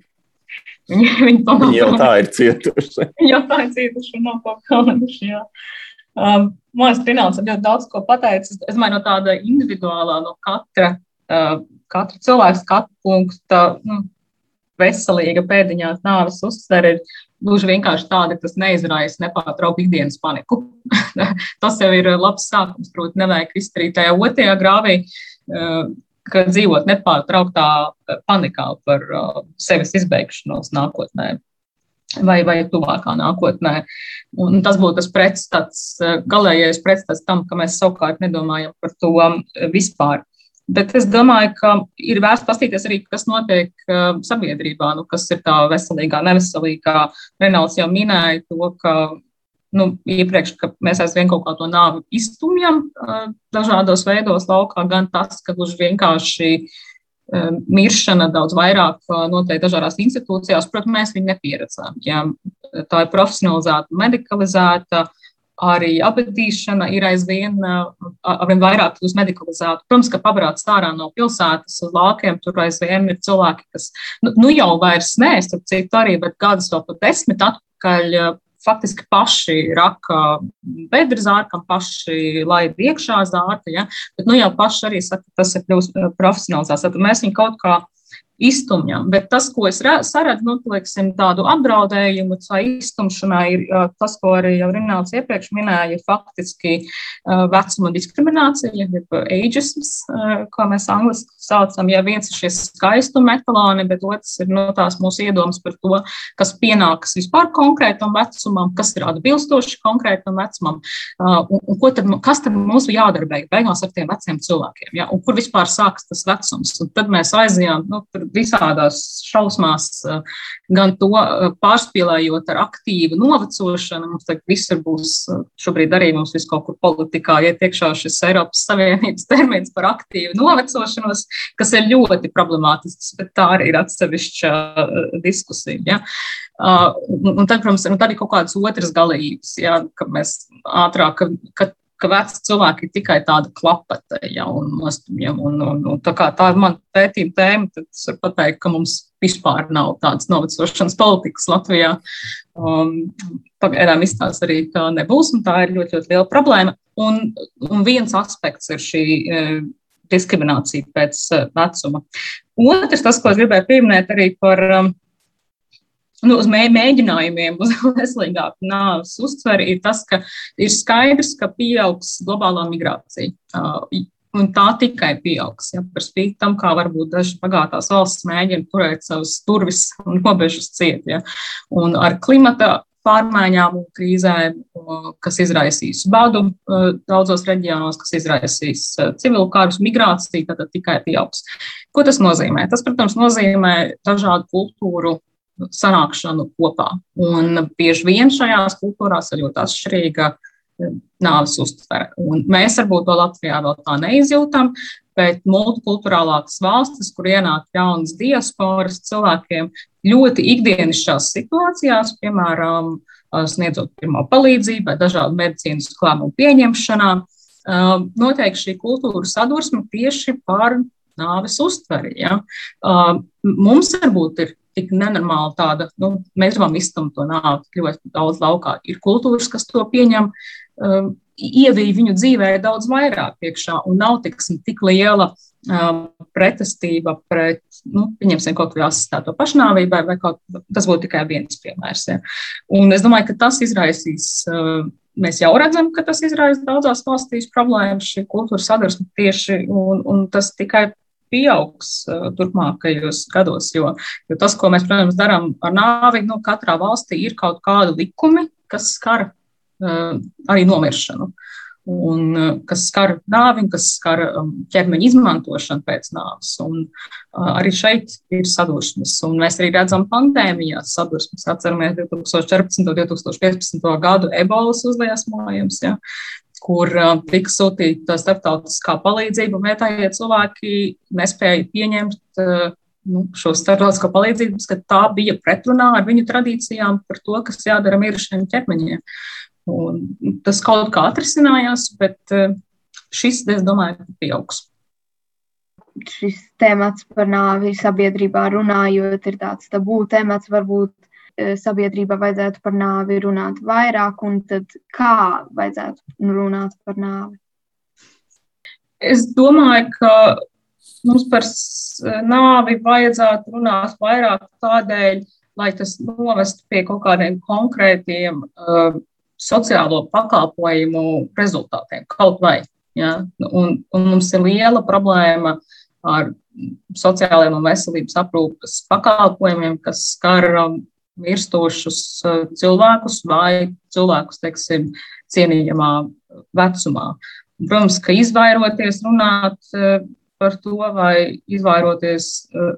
Viņi, viņi, viņi jau tā ir cietuši. Viņi jau tā ir cietuši un nav pakalnuši. Um, man liekas, Trināls ir ļoti daudz ko pateicis. Es domāju, no tāda individuālā, no katra, uh, katra cilvēka skatu punkta, nu, veselīga pēdiņās nāves uztvere ir gluži vienkārši tāda, ka tas neizraisa nepārtrauktu ikdienas paniku. tas jau ir labs sākums, proti, nevajag izdarīt tajā otrajā grāvī. Uh, ka dzīvot nepārtrauktā panikā par uh, sevis izbeigšanos nākotnē vai, vai tuvākā nākotnē. Un tas būtu tas pretstats, galīgais pretstats tam, ka mēs savukārt nedomājam par to vispār. Bet es domāju, ka ir vērts paskatīties arī, kas notiek uh, sabiedrībā, nu, kas ir tā veselīgā, neveselīgā. Renāls jau minēja to, ka nu, iepriekš, mēs aizvien kaut kā to nāvi izstumjam uh, dažādos veidos laukā, gan tas, ka gluži vienkārši uh, miršana daudz vairāk notiek dažādās institūcijās. Protams, mēs viņu nepieredzam. Ja? Tā ir profesionalizēta, medicalizēta. Arī apbedīšana ir aizvien, aizvien vairāk kļūst medicalizēta. Protams, ka pabrāts ārā no pilsētas uz laukiem, tur aizvien ir cilvēki, kas nu, nu jau vairs nē, starp citu arī, bet gadus vēl pat desmit atpakaļ faktiski paši raka bedra zārkam, paši laida iekšā zārka, ja? bet nu jau paši arī saka, tas ir kļūst profesionalizēts. Mēs viņu kaut kā iztumjam. Bet tas, ko es saredzu, nu, teiksim, tādu apdraudējumu vai iztumšanai, ir tas, ko arī jau Rināls iepriekš minēja, ir faktiski vecuma diskriminācija, jeb ageisms, ko mēs angliski saucam. Ja viens ir šie skaistuma etaloni, bet otrs ir no tās mūsu iedomas par to, kas pienākas vispār konkrētam vecumam, kas ir atbilstoši konkrētam vecumam, un, un tad, kas tad mums jādara beigās ar tiem veciem cilvēkiem, ja? un kur vispār sākas tas vecums. Un tad mēs aizjām, nu, tur visādās šausmās, eh, gan to eh, pārspīlējot ar aktīvu novecošanu. Mums tagad visur būs, eh, šobrīd arī mums viss kaut kur politikā iet iekšā šis Eiropas Savienības termins par aktīvu novecošanos, kas ir ļoti problemātisks, bet tā arī ir atsevišķa diskusija. Ja? Uh, un tad, protams, nu, tad ir kaut kādas otras galības, ja, ka mēs ātrāk, ka, ka ka veci cilvēki ir tikai tāda klapata, ja, un nostumjam. Un, un, un, tā tā ir mana pētījuma tēma, tad es varu pateikt, ka mums vispār nav tādas novecošanas politikas Latvijā. Um, pagaidām izstāsta arī, ka nebūs, un tā ir ļoti, ļoti liela problēma. Un, un viens aspekts ir šī e, diskriminācija pēc e, vecuma. Otrs, tas, ko es gribēju pieminēt arī par um, nu, uz mē, mēģinājumiem uz veselīgāku nāves uztveri, ir tas, ka ir skaidrs, ka pieaugs globālā migrācija. Un tā tikai pieaugs. Ja, par spīti tam, kā varbūt dažas bagātās valsts mēģina turēt savus durvis un robežas ciet. Ja. Un ar klimata pārmaiņām un krīzēm, kas izraisīs badu daudzos reģionos, kas izraisīs civilu kārus, migrāciju, tad tikai pieaugs. Ko tas nozīmē? Tas, protams, nozīmē dažādu kultūru sanākšanu kopā. Un bieži vien šajās kultūrās ir ļoti atšķirīga eh, nāves uztvere. Un mēs varbūt to Latvijā vēl tā neizjūtam, bet multikulturālākas valstis, kur ienāk jaunas diasporas cilvēkiem, ļoti ikdienišķās situācijās, piemēram, eh, sniedzot pirmo palīdzību vai dažādu medicīnas lēmumu pieņemšanā, eh, notiek šī kultūra sadursme tieši par nāves uztveri. Ja? Mums varbūt ir tik nenormāli tāda, nu, mēs gribam izstumt to nāvi ļoti daudz laukā. Ir kultūras, kas to pieņem, um, ievīja viņu dzīvē daudz vairāk iekšā un nav tiksim, tik liela um, pretestība pret, nu, pieņemsim, kaut kādu asistēto pašnāvībai, vai kaut, tas būtu tikai viens piemērs. Ja. Un es domāju, ka tas izraisīs. Uh, Mēs jau redzam, ka tas izraisa daudzās valstīs problēmas, šī kultūras sadursme tieši, un, un tas tikai pieaugs uh, turpmākajos gados. Jo, jo tas, ko mēs, protams, darām ar nāvi, nu, katrā valstī ir kaut kādi likumi, kas skar uh, arī nomiršanu. un kas skar nāvi kas skar ķermeņa izmantošanu pēc nāves. Un arī šeit ir sadursmes, un mēs arī redzam pandēmijās sadursmes. Atceramies 2014. un 2015. gadu ebolas uzliesmojums. Ja kur tika sūtīta starptautiskā palīdzība, vietējie cilvēki nespēja pieņemt nu, šo starptautisko palīdzību, ka tā bija pretrunā ar viņu tradīcijām par to, kas jādara mirušajiem ķermeņiem. Un tas kaut kā atrisinājās, bet šis, es domāju, pieaugs. Šis temats par nāvi sabiedrībā runājot, ir tāds tabū temats, varbūt sabiedrībā vajadzētu par nāvi runāt vairāk, un tad kā vajadzētu runāt par nāvi? Es domāju, ka mums par nāvi vajadzētu runāt vairāk tādēļ, lai tas novestu pie kaut kādiem konkrētiem uh, sociālo pakalpojumu rezultātiem, kaut vai. Ja? Un, un mums ir liela problēma ar sociālajiem un veselības aprūpes pakalpojumiem, kas skar um, mirstošus eh, cilvēkus vai cilvēkus, teiksim, cienījamā vecumā. Protams, ka izvairoties runāt eh, par to vai izvairoties eh,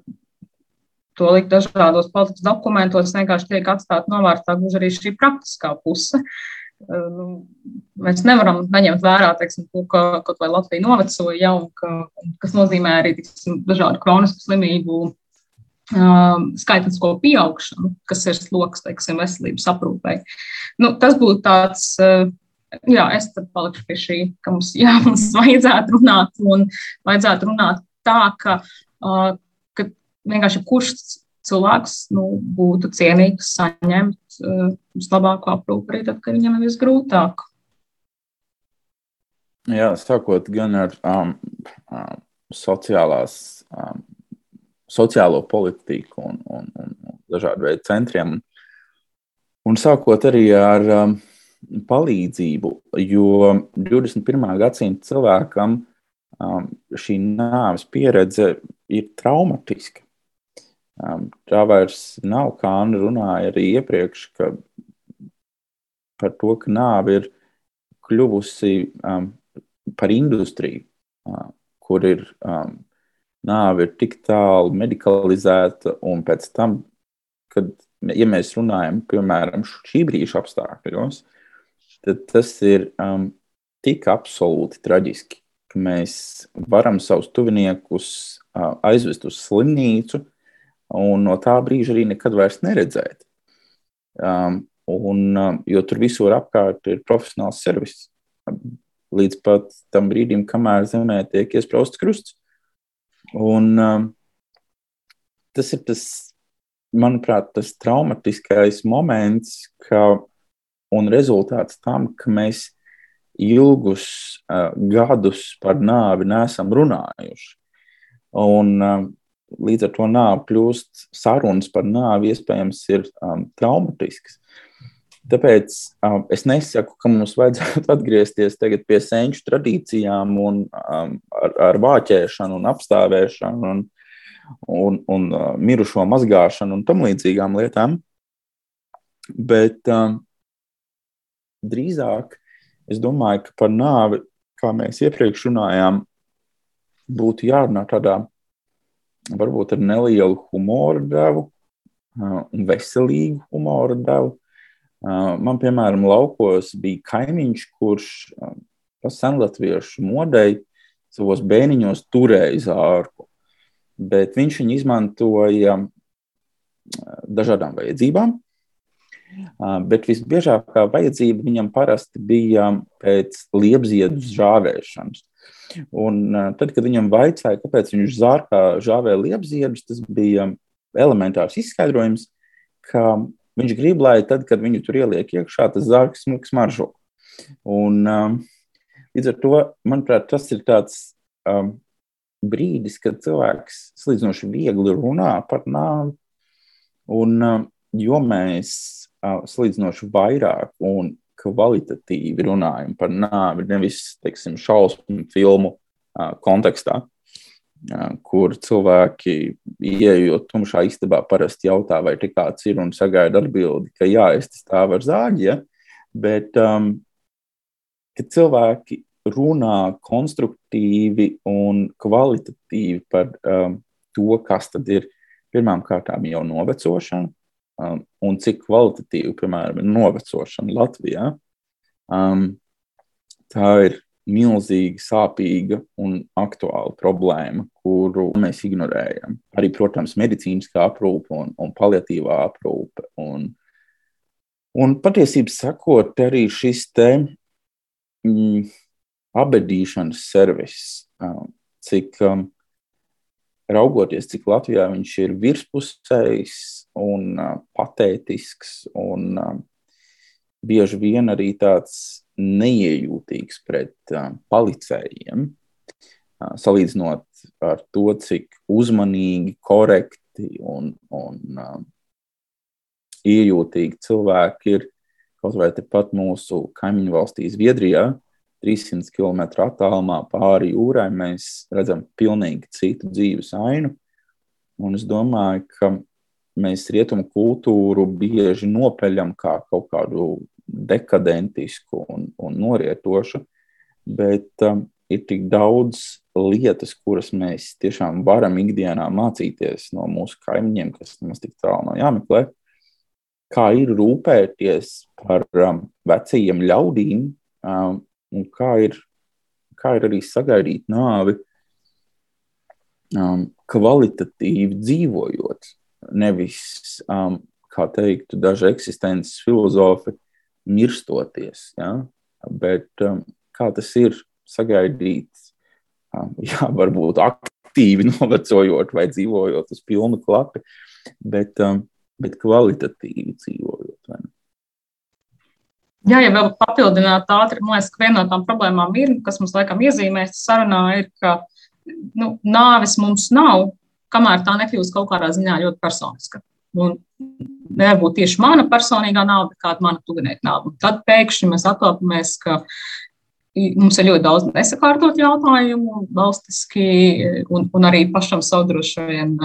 to likt dažādos politikas dokumentos, vienkārši tiek atstāta novārtā gluži arī šī praktiskā puse. Mēs nevaram neņemt vērā, teiksim, to, ka kaut vai Latvija novecoja jau, ka, kas nozīmē arī tiksim, dažādu kronisku slimību Um, skaitlisko pieaugšanu, kas ir sloks, teiksim, veselības aprūpei. Nu, tas būtu tāds, uh, jā, es tad palikšu pie šī, ka mums, jā, mums vajadzētu runāt un vajadzētu runāt tā, ka, uh, ka vienkārši kurš cilvēks nu, būtu cienīgs saņemt uh, vislabāko aprūpi arī tad, kad viņam ir visgrūtāk. Jā, sākot gan ar um, um, sociālās um, sociālo politiku un, un, un dažādu veidu centriem. Un sākot arī ar um, palīdzību, jo 21. gadsimta cilvēkam um, šī nāves pieredze ir traumatiska. Um, tā vairs nav, kā Anna runāja arī iepriekš, ka par to, ka nāve ir kļuvusi um, par industriju, uh, kur ir um, nāve ir tik tālu medicalizēta, un pēc tam, kad ja mēs runājam piemēram šī brīža apstākļos, tad tas ir um, tik absolūti traģiski, ka mēs varam savus tuviniekus uh, aizvest uz slimnīcu un no tā brīža arī nekad vairs neredzēt. Um, un, um, jo tur visur apkārt ir profesionāls servis. Līdz pat tam brīdim, kamēr zemē tiek iesprausts krusts. Un, um, tas ir tas, manuprāt, tas traumatiskais moments, ka, un rezultāts tam, ka mēs ilgus uh, gadus par nāvi nesam runājuši. Un, um, līdz ar to nāvi kļūst sarunas par nāvi, iespējams, ir um, traumatisks. Tāpēc um, es nesaku, ka mums vajadzētu atgriezties pie senču tradīcijām, un, um, ar, ar vāķēšanu, un apstāvēšanu, un, un, un uh, mirušo mazgāšanu un tam līdzīgām lietām. Bet um, drīzāk es domāju, ka par nāvi, kā mēs iepriekš runājām, būtu jārunā tādā varbūt ar nelielu humoru devu uh, un veselīgu humoru devu Man, piemēram, laukos bija kaimiņš, kurš pa senlatviešu modei savos bēniņos turēja zārku, bet viņš viņu izmantoja dažādām vajadzībām. Bet visbiežākā vajadzība viņam parasti bija pēc liepziedu žāvēšanas. Un tad, kad viņam vaicāja, kāpēc viņš zārkā žāvē liepziedus, tas bija elementārs izskaidrojums, ka Viņš grib, lai tad, kad viņu tur ieliek iekšā, tas zārks smuks maržo. Un, um, līdz ar to, manuprāt, tas ir tāds um, brīdis, kad cilvēks salīdzinoši viegli runā par nāvi. Un, um, jo mēs uh, salīdzinoši vairāk un kvalitatīvi runājam par nāvi, nevis teiksim, šausmu filmu uh, kontekstā, kur cilvēki, ieejot tumšā istabā, parasti jautā, vai te kāds ir un sagaida atbildi, ka jā, es stāvu ar zāģi. Ja? Bet um, ka cilvēki runā konstruktīvi un kvalitatīvi par um, to, kas tad ir pirmām kārtām jau novecošana um, un cik kvalitatīvi, piemēram, ir novecošana Latvijā. Um, tā ir milzīga, sāpīga un aktuāla problēma, kuru mēs ignorējam. Arī, protams, medicīniskā aprūpe un, un paliatīvā aprūpe. Un, un patiesībā sakot, arī šis te mm, abedīšanas servis, um, cik um, raugoties, cik Latvijā viņš ir virspusējs un uh, patētisks un uh, bieži vien arī tāds neiejūtīgs pret policējiem, uh, salīdzinot ar to, cik uzmanīgi, korekti un, un iejūtīgi cilvēki ir kaut vai tepat mūsu kaimiņu valstī Zviedrijā. 300 km attālumā pāri jūrai mēs redzam pilnīgi citu dzīves ainu. Un es domāju, ka mēs rietumu kultūru bieži nopeļam kā kaut kādu dekadentisku un, un norietošu, bet um, ir tik daudz lietas, kuras mēs tiešām varam ikdienā mācīties no mūsu kaimiņiem, kas mums tik tālu nav jāmeklē. Kā ir rūpēties par um, vecajiem ļaudīm, um, un kā ir, kā ir arī sagaidīt nāvi um, kvalitatīvi dzīvojot. Nevis, um, kā teiktu, daži eksistences filozofi, mirstoties. Ja? Bet um, kā tas ir sagaidīt, um, jā, varbūt aktīvi novecojot vai dzīvojot uz pilnu klapi, bet, um, bet kvalitatīvi dzīvojot. Jā, ja vēl papildināt ātri, man liekas, ka viena no tām problēmām ir, kas mums laikam iezīmēs sarunā, ir, ka nu, nāves mums nav, kamēr tā nekļūst kaut kādā ziņā ļoti personiska. Un nevar būt tieši mana personīgā bet kāda mana tuvinieka nāve. Un tad pēkšņi mēs attopamies, ka mums ir ļoti daudz nesakārtot jautājumu valstiski un, un arī pašam vien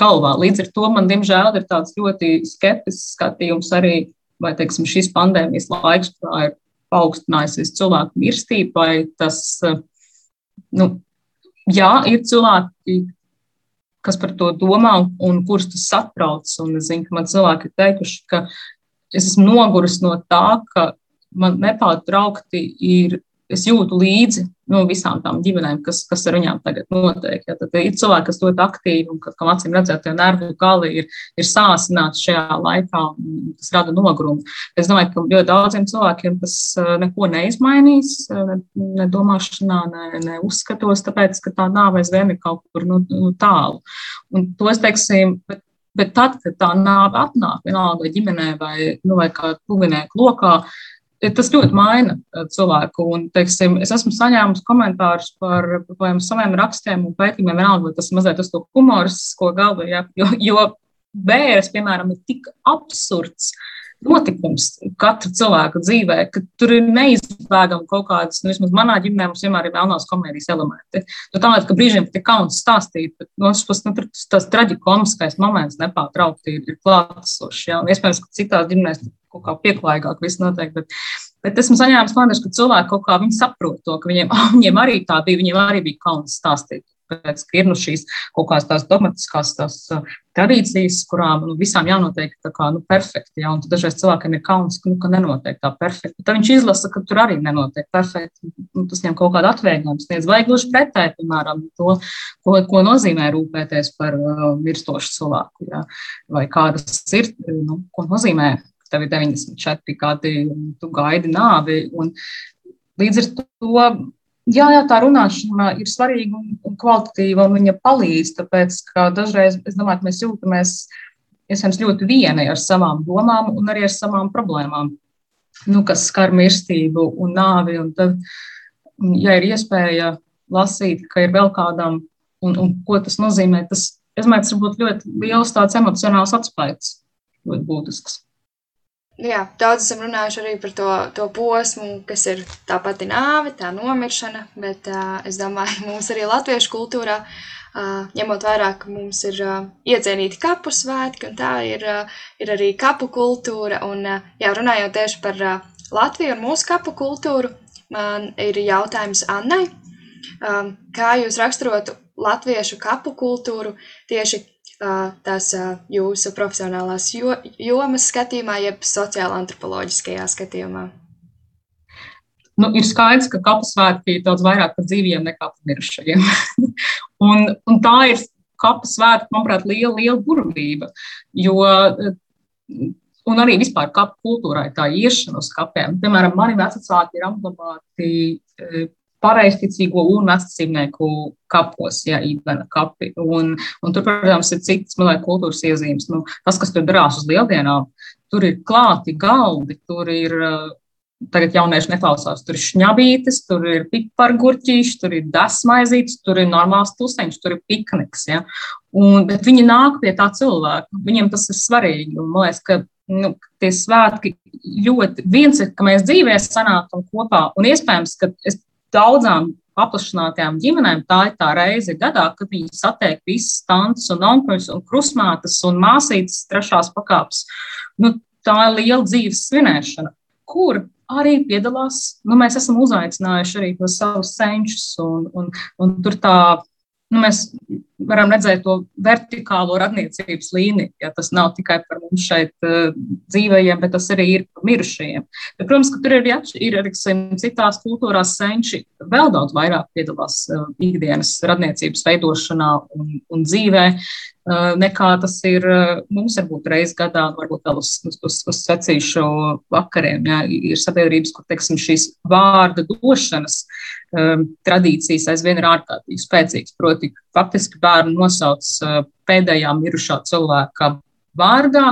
galvā. Līdz ar to man, diemžēl, ir tāds ļoti skeptisks skatījums arī vai teiksim, šis pandēmijas laiks, kurā ir paaugstinājusies cilvēku mirstība, vai tas, nu, jā, ir cilvēki, kas par to domā un, kurus tas satrauc. Un es zinu, ka man cilvēki ir teikuši, ka es esmu noguris no tā, ka man nepārtraukti ir es jūtu līdzi nu, visām tām ģimenēm, kas, kas ar viņām tagad notiek. Ja, tad ir cilvēki, kas ļoti aktīvi un, kam acīm redzēt, tie nervu gali ir, ir sāsināti šajā laikā, un tas rada nogurumu. Es domāju, ka ļoti daudziem cilvēkiem tas uh, neko neizmainīs, uh, ne, ne domāšanā, ne, ne uzskatos, tāpēc, ka tā nāve aizvien ir kaut kur nu, nu, tālu. Un to es teiksim, bet tad, kad tā nāve atnāk, vienalga ģimenē vai, nu, vai kā tuvinieku lokā, tas ļoti maina uh, cilvēku. Un, teiksim, es esmu saņēmusi komentārus par, par saviem rakstiem un pētījumiem, vienalga, tas mazliet uz to humoristisko galvu, ja, jo, jo bērns, piemēram, ir tik absurds. Notikums katra cilvēka dzīvē, ka tur ir neizbēgami kaut kādas, nu, vismaz manā ģimenē, mums vienmēr ir melnās komēdijas elementi. Nu, tā liekas, ka brīžiem pat ir kauns stāstīt, bet otras puses, nu, tur tas traģikomiskais moments nepārtraukti ir, ir klātesošs. Ja? Un iespējams, ka citās ģimenēs kaut kā pieklājīgāk viss notiek. Bet, bet esmu saņēmis komentārus, ka cilvēki kaut kā saprot to, ka viņiem, oh, viņiem arī tā bija, viņiem arī bija kauns stāstīt. Pēc, ka ir nu, šīs kaut kādas tās dogmatiskās tās, tradīcijas, kurām nu, visām jānotiek tā kā nu, perfekti. Ja, un dažreiz cilvēkiem ir kauns, ka, nu, ka nenotiek tā perfekti. Tad viņš izlasa, ka tur arī nenotiek perfekti. Nu, tas viņam kaut kādu atvieglojumu sniedz. Vai gluži pretēji, piemēram, to, ko, ko nozīmē rūpēties par uh, mirstošu cilvēku. Ja, vai kādas ir, nu, ko nozīmē tev ir 94 gadi, un tu gaidi nāvi. Līdz ar to, jā, jā, tā runāšana ir svarīga un, kvalitatīva, un viņa palīdz. Tāpēc, ka dažreiz domāju, ka mēs jūtamies iespējams ļoti vieni ar savām domām un arī ar savām problēmām, nu, kas skar mirstību un nāvi. Un tad, ja ir iespēja lasīt, ka ir vēl kādam, un, un ko tas nozīmē, tas, es domāju, tas var būt ļoti liels tāds emocionāls atspējas, ļoti būtisks. Jā, daudz esam runājuši arī par to, to posmu, kas ir tā pati nāve, tā nomiršana, bet uh, es domāju, mums arī latviešu kultūrā, uh, ņemot vērā, ka mums ir uh, iecienīti kapu svētki, un tā ir, uh, ir arī kapu kultūra, un uh, jā, runājot tieši par uh, Latviju un mūsu kapu kultūru, man ir jautājums Annai. Um, kā jūs raksturotu latviešu kapu kultūru tieši tās jūsu profesionālās jo, jomas skatījumā, jeb sociāla antropoloģiskajā skatījumā? Nu, ir skaidrs, ka kapu svētki ir daudz vairāk par dzīviem nekā par mirušajiem. un, un tā ir kapu svētki, manuprāt, liela, liela burvība. Jo, un arī vispār kapu kultūrā ir tā iešana uz kapiem. Piemēram, mani vecāki ir apglabāti pareizticīgo un vecāku kapos, ja īstenībā kapi. Un, un tur, protams, ir citas liekas, kultūras iezīmes. Nu, tas, kas tur darās uz lieldienām, tur ir klāti galdi, tur ir. Tagad jaunieši neklausās. Tur ir šņabītes, tur ir pipargurķīši, tur ir dasmaizītes, tur ir normāls tuseņš, tur ir pikniks. Ja? Un, bet viņi nāk pie tā cilvēka. Viņiem tas ir svarīgi. Un, man liekas, ka nu, tie svētki ļoti viens ir, ka mēs dzīvē sanākam kopā. Un iespējams, ka es daudzām paplašinātajām ģimenēm tā ir tā reize gadā, kad viņi satiek visas tantes un onkuļus un krusmātes un māsītes trešās pakāpes. Nu, tā ir liela dzīves svinēšana, kur arī piedalās, nu, mēs esam uzaicinājuši arī tos savus senčus, un, un, un tur tā nu, mēs varam redzēt to vertikālo radniecības līniju. Ja tas nav tikai par mums šeit uh, dzīvajiem, bet tas arī ir par mirušajiem. Bet, protams, ka tur ir, ir arī citās kultūrās senči vēl daudz vairāk piedalās uh, ikdienas radniecības veidošanā un, un dzīvē. Nekā tas ir mums, varbūt reizes gadā, varbūt vēl uz, uz, uz, secīšu vakariem. Ja, ir sabiedrības, kur teiksim, šīs vārda došanas um, tradīcijas aizvien ir ārkārtīgi spēcīgas. Proti, faktiski bērnu nosauc pēdējā mirušā cilvēka vārdā,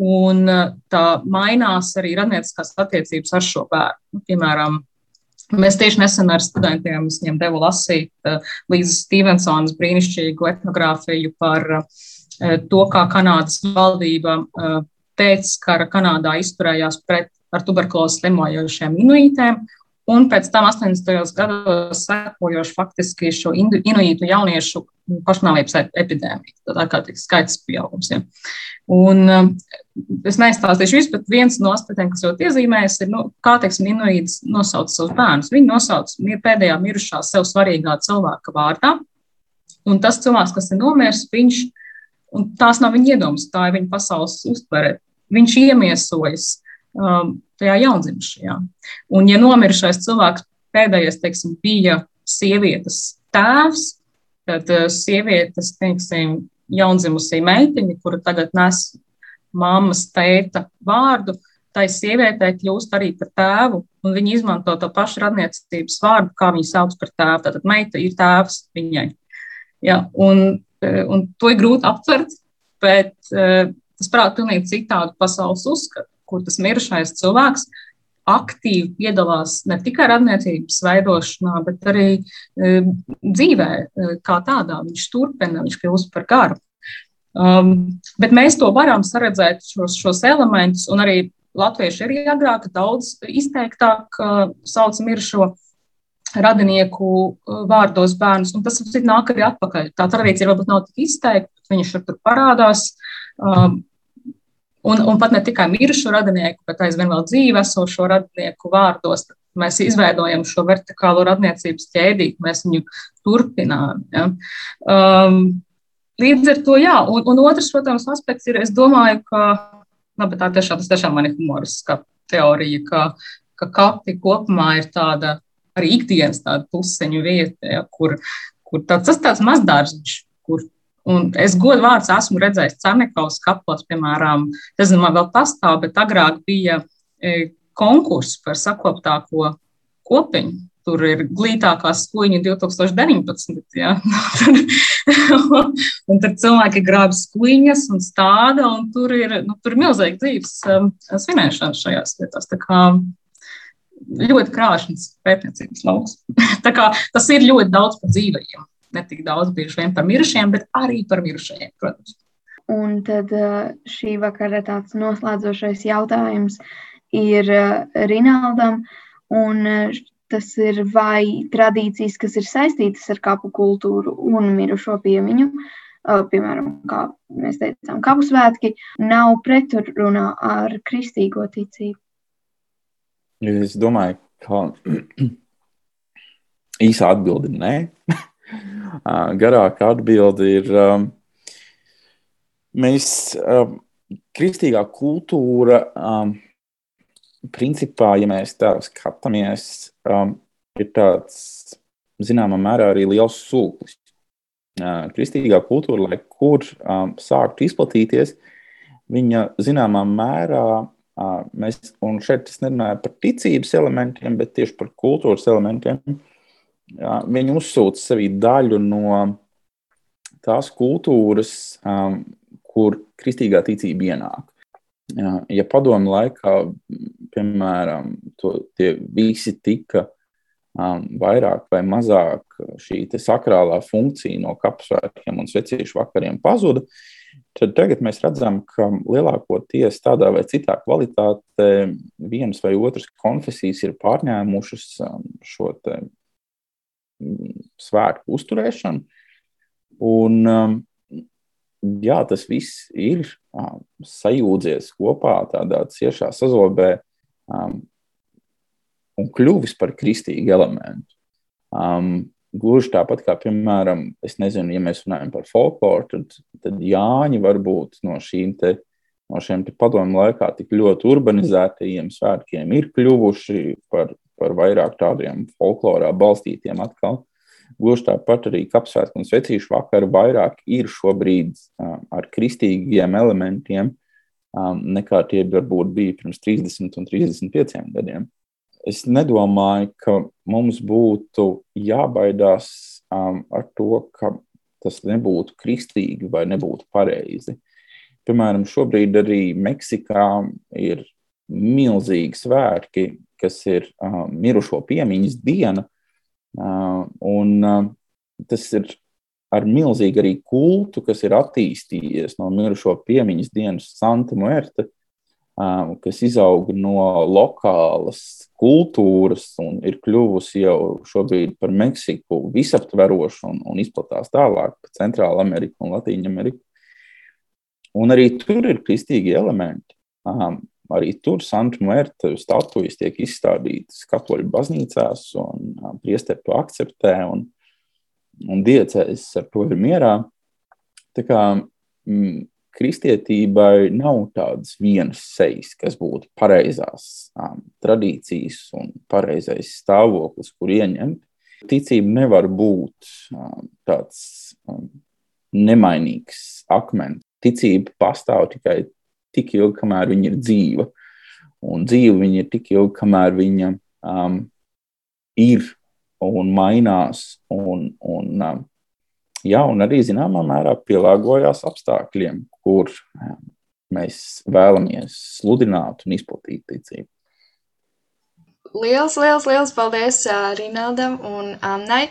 un tā mainās arī radnieciskās attiecības ar šo bērnu. Nu, piemēram, Mēs tieši nesen ar studentiem viņiem devu lasīt uh, Līzes Stevensonas brīnišķīgu etnogrāfiju par uh, to, kā Kanādas valdība uh, pēc kara Kanādā izturējās pret ar tuberkulozi slimojošiem inuitiem Un pēc tam 80. gados sekojoši faktiski šo inuītu jauniešu pašnāvības epidēmiju. Tad ārkārtīgi skaits pieaugums. Ja. Un, um, es neizstāstīšu visu, bet viens no aspektiem, kas ļoti iezīmējas, ir, nu, kā teiksim, inuīts nosauc savus bērnus. Viņi nosauc pēdējā mirušā sev svarīgā cilvēka vārdā. Un tas cilvēks, kas ir nomiris, viņš, un tās nav viņa iedomas, tā ir viņa pasaules uztvere. Viņš iemiesojas um, tajā jaundzimušajā. Un, ja nomirušais cilvēks pēdējais, teiksim, bija sievietes tēvs, tad sievietes, teiksim, jaundzimusī meitiņa, kura tagad nes mammas tēta vārdu, tai sievietei kļūst arī par tēvu, un viņa izmanto to pašu radniecības vārdu, kā viņa sauc par tēvu. Tātad meita ir tēvs viņai. Ja, un, un to ir grūti aptvert, bet tas prāt pilnīgi citādu pasaules uzskatu kur tas mirušais cilvēks aktīvi piedalās ne tikai radniecības veidošanā, bet arī e, dzīvē, e, kā tādā. Viņš turpina, viņš kļūst par garu. Um, bet mēs to varam saredzēt, šos, šos elementus, un arī latvieši arī agrāk daudz izteiktāk uh, sauc mirušo radinieku uh, vārdos bērnus, un tas nāk arī atpakaļ. Tā tradīcija varbūt nav tik izteikta, bet viņš tur parādās. Um, Un, un pat ne tikai mirušo radinieku, bet aizvien vēl dzīvi esošo radinieku vārdos. Mēs izveidojam šo vertikālo radniecības ķēdīti, mēs viņu turpinām. Ja. Um, līdz ar to, jā, un, un otrs, protams, aspekts ir, es domāju, ka labi, tā tiešām, tas tiešām man ir humoriska teorija, ka, ka kapi kopumā ir tāda arī ikdienas tāda puseņu vieta, ja, kur, kur tāds, tas tāds mazdārziņš, Un es godu vārds esmu redzējis Cernikovas kapos, piemēram, nezinu, man vēl pastāv, bet agrāk bija e, konkurss par sakoptāko kopiņu. Tur ir glītākā skuiņa 2019. Ja? un tur cilvēki grāb skuiņas un stāda, un tur ir, nu, tur ir milzīgi dzīves um, svinēšana šajās vietās. Tā kā ļoti krāšņs pētniecības lauks. Tā kā tas ir ļoti daudz par dzīvajiem ne tik daudz bieži vien par mirušiem, bet arī par mirušajiem, protams. Un tad šī vakara tāds noslēdzošais jautājums ir Rinaldam. Un tas ir vai tradīcijas, kas ir saistītas ar kapu kultūru un mirušo piemiņu, piemēram, kā mēs teicām, kapu svētki, nav pretrunā ar kristīgo ticību. Es domāju, Kā īsa atbilde - nē. Garāka atbilde ir, mēs, kristīgā kultūra, principā, ja mēs tā skatāmies, ir tāds, zināmā mērā, arī liels sūklis. Kristīgā kultūra, lai kur sāktu izplatīties, viņa zināmā mērā mēs, un šeit es nerunāju par ticības elementiem, bet tieši par kultūras elementiem, viņi uzsūta sevī daļu no tās kultūras, um, kur kristīgā ticība ienāk. Ja padomu laikā, piemēram, to, tie visi tika um, vairāk vai mazāk šī sakrālā funkcija no kapsvētkiem un svecīšu vakariem pazuda, tad tagad mēs redzam, ka lielākoties tādā vai citā kvalitātē vienas vai otras konfesijas ir pārņēmušas um, šo svētku uzturēšanu. Un, um, jā, tas viss ir um, sajūdzies kopā tādā ciešā sazobē um, un kļuvis par kristīgu elementu. Um, gluži tāpat kā, piemēram, es nezinu, ja mēs runājam par folkloru, tad, tad Jāņi varbūt no šīm te. No šiem padomu laikā tik ļoti urbanizētajiem svētkiem ir kļuvuši par, par vairāk tādiem folklorā balstītiem atkal. Gluži tāpat arī kapsvētku un svecīšu vakaru vairāk ir šobrīd um, ar kristīgiem elementiem, um, nekā tie varbūt bija pirms 30 un 35 gadiem. Es nedomāju, ka mums būtu jābaidās um, ar to, ka tas nebūtu kristīgi vai nebūtu pareizi. Piemēram, šobrīd arī Meksikā ir milzīgi svētki, kas ir um, mirušo piemiņas diena, Uh, un uh, tas ir ar milzīgu arī kultu, kas ir attīstījies no mirušo piemiņas dienas Santa Muerte, uh, kas izauga no lokālas kultūras un ir kļuvusi jau šobrīd par Meksiku visaptverošu un, un izplatās tālāk pa Centrālu Ameriku un Latīņu Ameriku. Un arī tur ir kristīgi elementi. Um, Arī tur Santa Mērta statujas tiek izstādītas katoļu baznīcās, un priesteri to akceptē, un, un diecēs ar to ir mierā. Tā kā m, kristietībai nav tādas vienas sejas, kas būtu pareizās um, tradīcijas un pareizais stāvoklis, kur ieņemt. Ticība nevar būt um, tāds um, nemainīgs akmens. Ticība pastāv tikai tik ilgi, kamēr viņa ir dzīva. Un dzīve viņa ir tik ilgi, kamēr viņa um, ir un mainās. Un, un, um, jā, un arī zināmā mērā pielāgojās apstākļiem, kur um, mēs vēlamies sludināt un izplatīt ticību. Liels, liels, liels paldies uh, Rinaldam un Annai,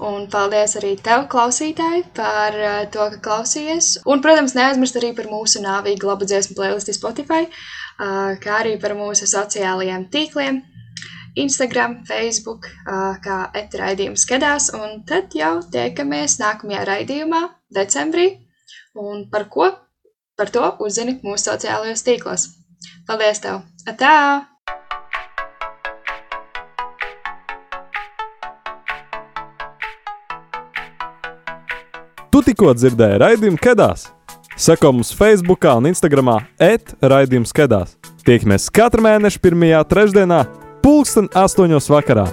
un paldies arī tev, klausītāji, par uh, to, ka klausījies. Un, protams, neaizmirst arī par mūsu nāvīgu labu dziesmu playlisti Spotify, uh, kā arī par mūsu sociālajiem tīkliem, Instagram, Facebook, uh, kā etraidījums skatās, un tad jau tiekamies nākamajā raidījumā, decembrī, un par ko? Par to uzzini mūsu sociālajos tīklos. Paldies tev! Atā! Tikko dzirdēji raidījumu Kedās. Seko mums Facebook un Instagram et raidījums Kedās. Tiekamies katru mēnešu pirmajā trešdienā, pulksten astoņos vakarā.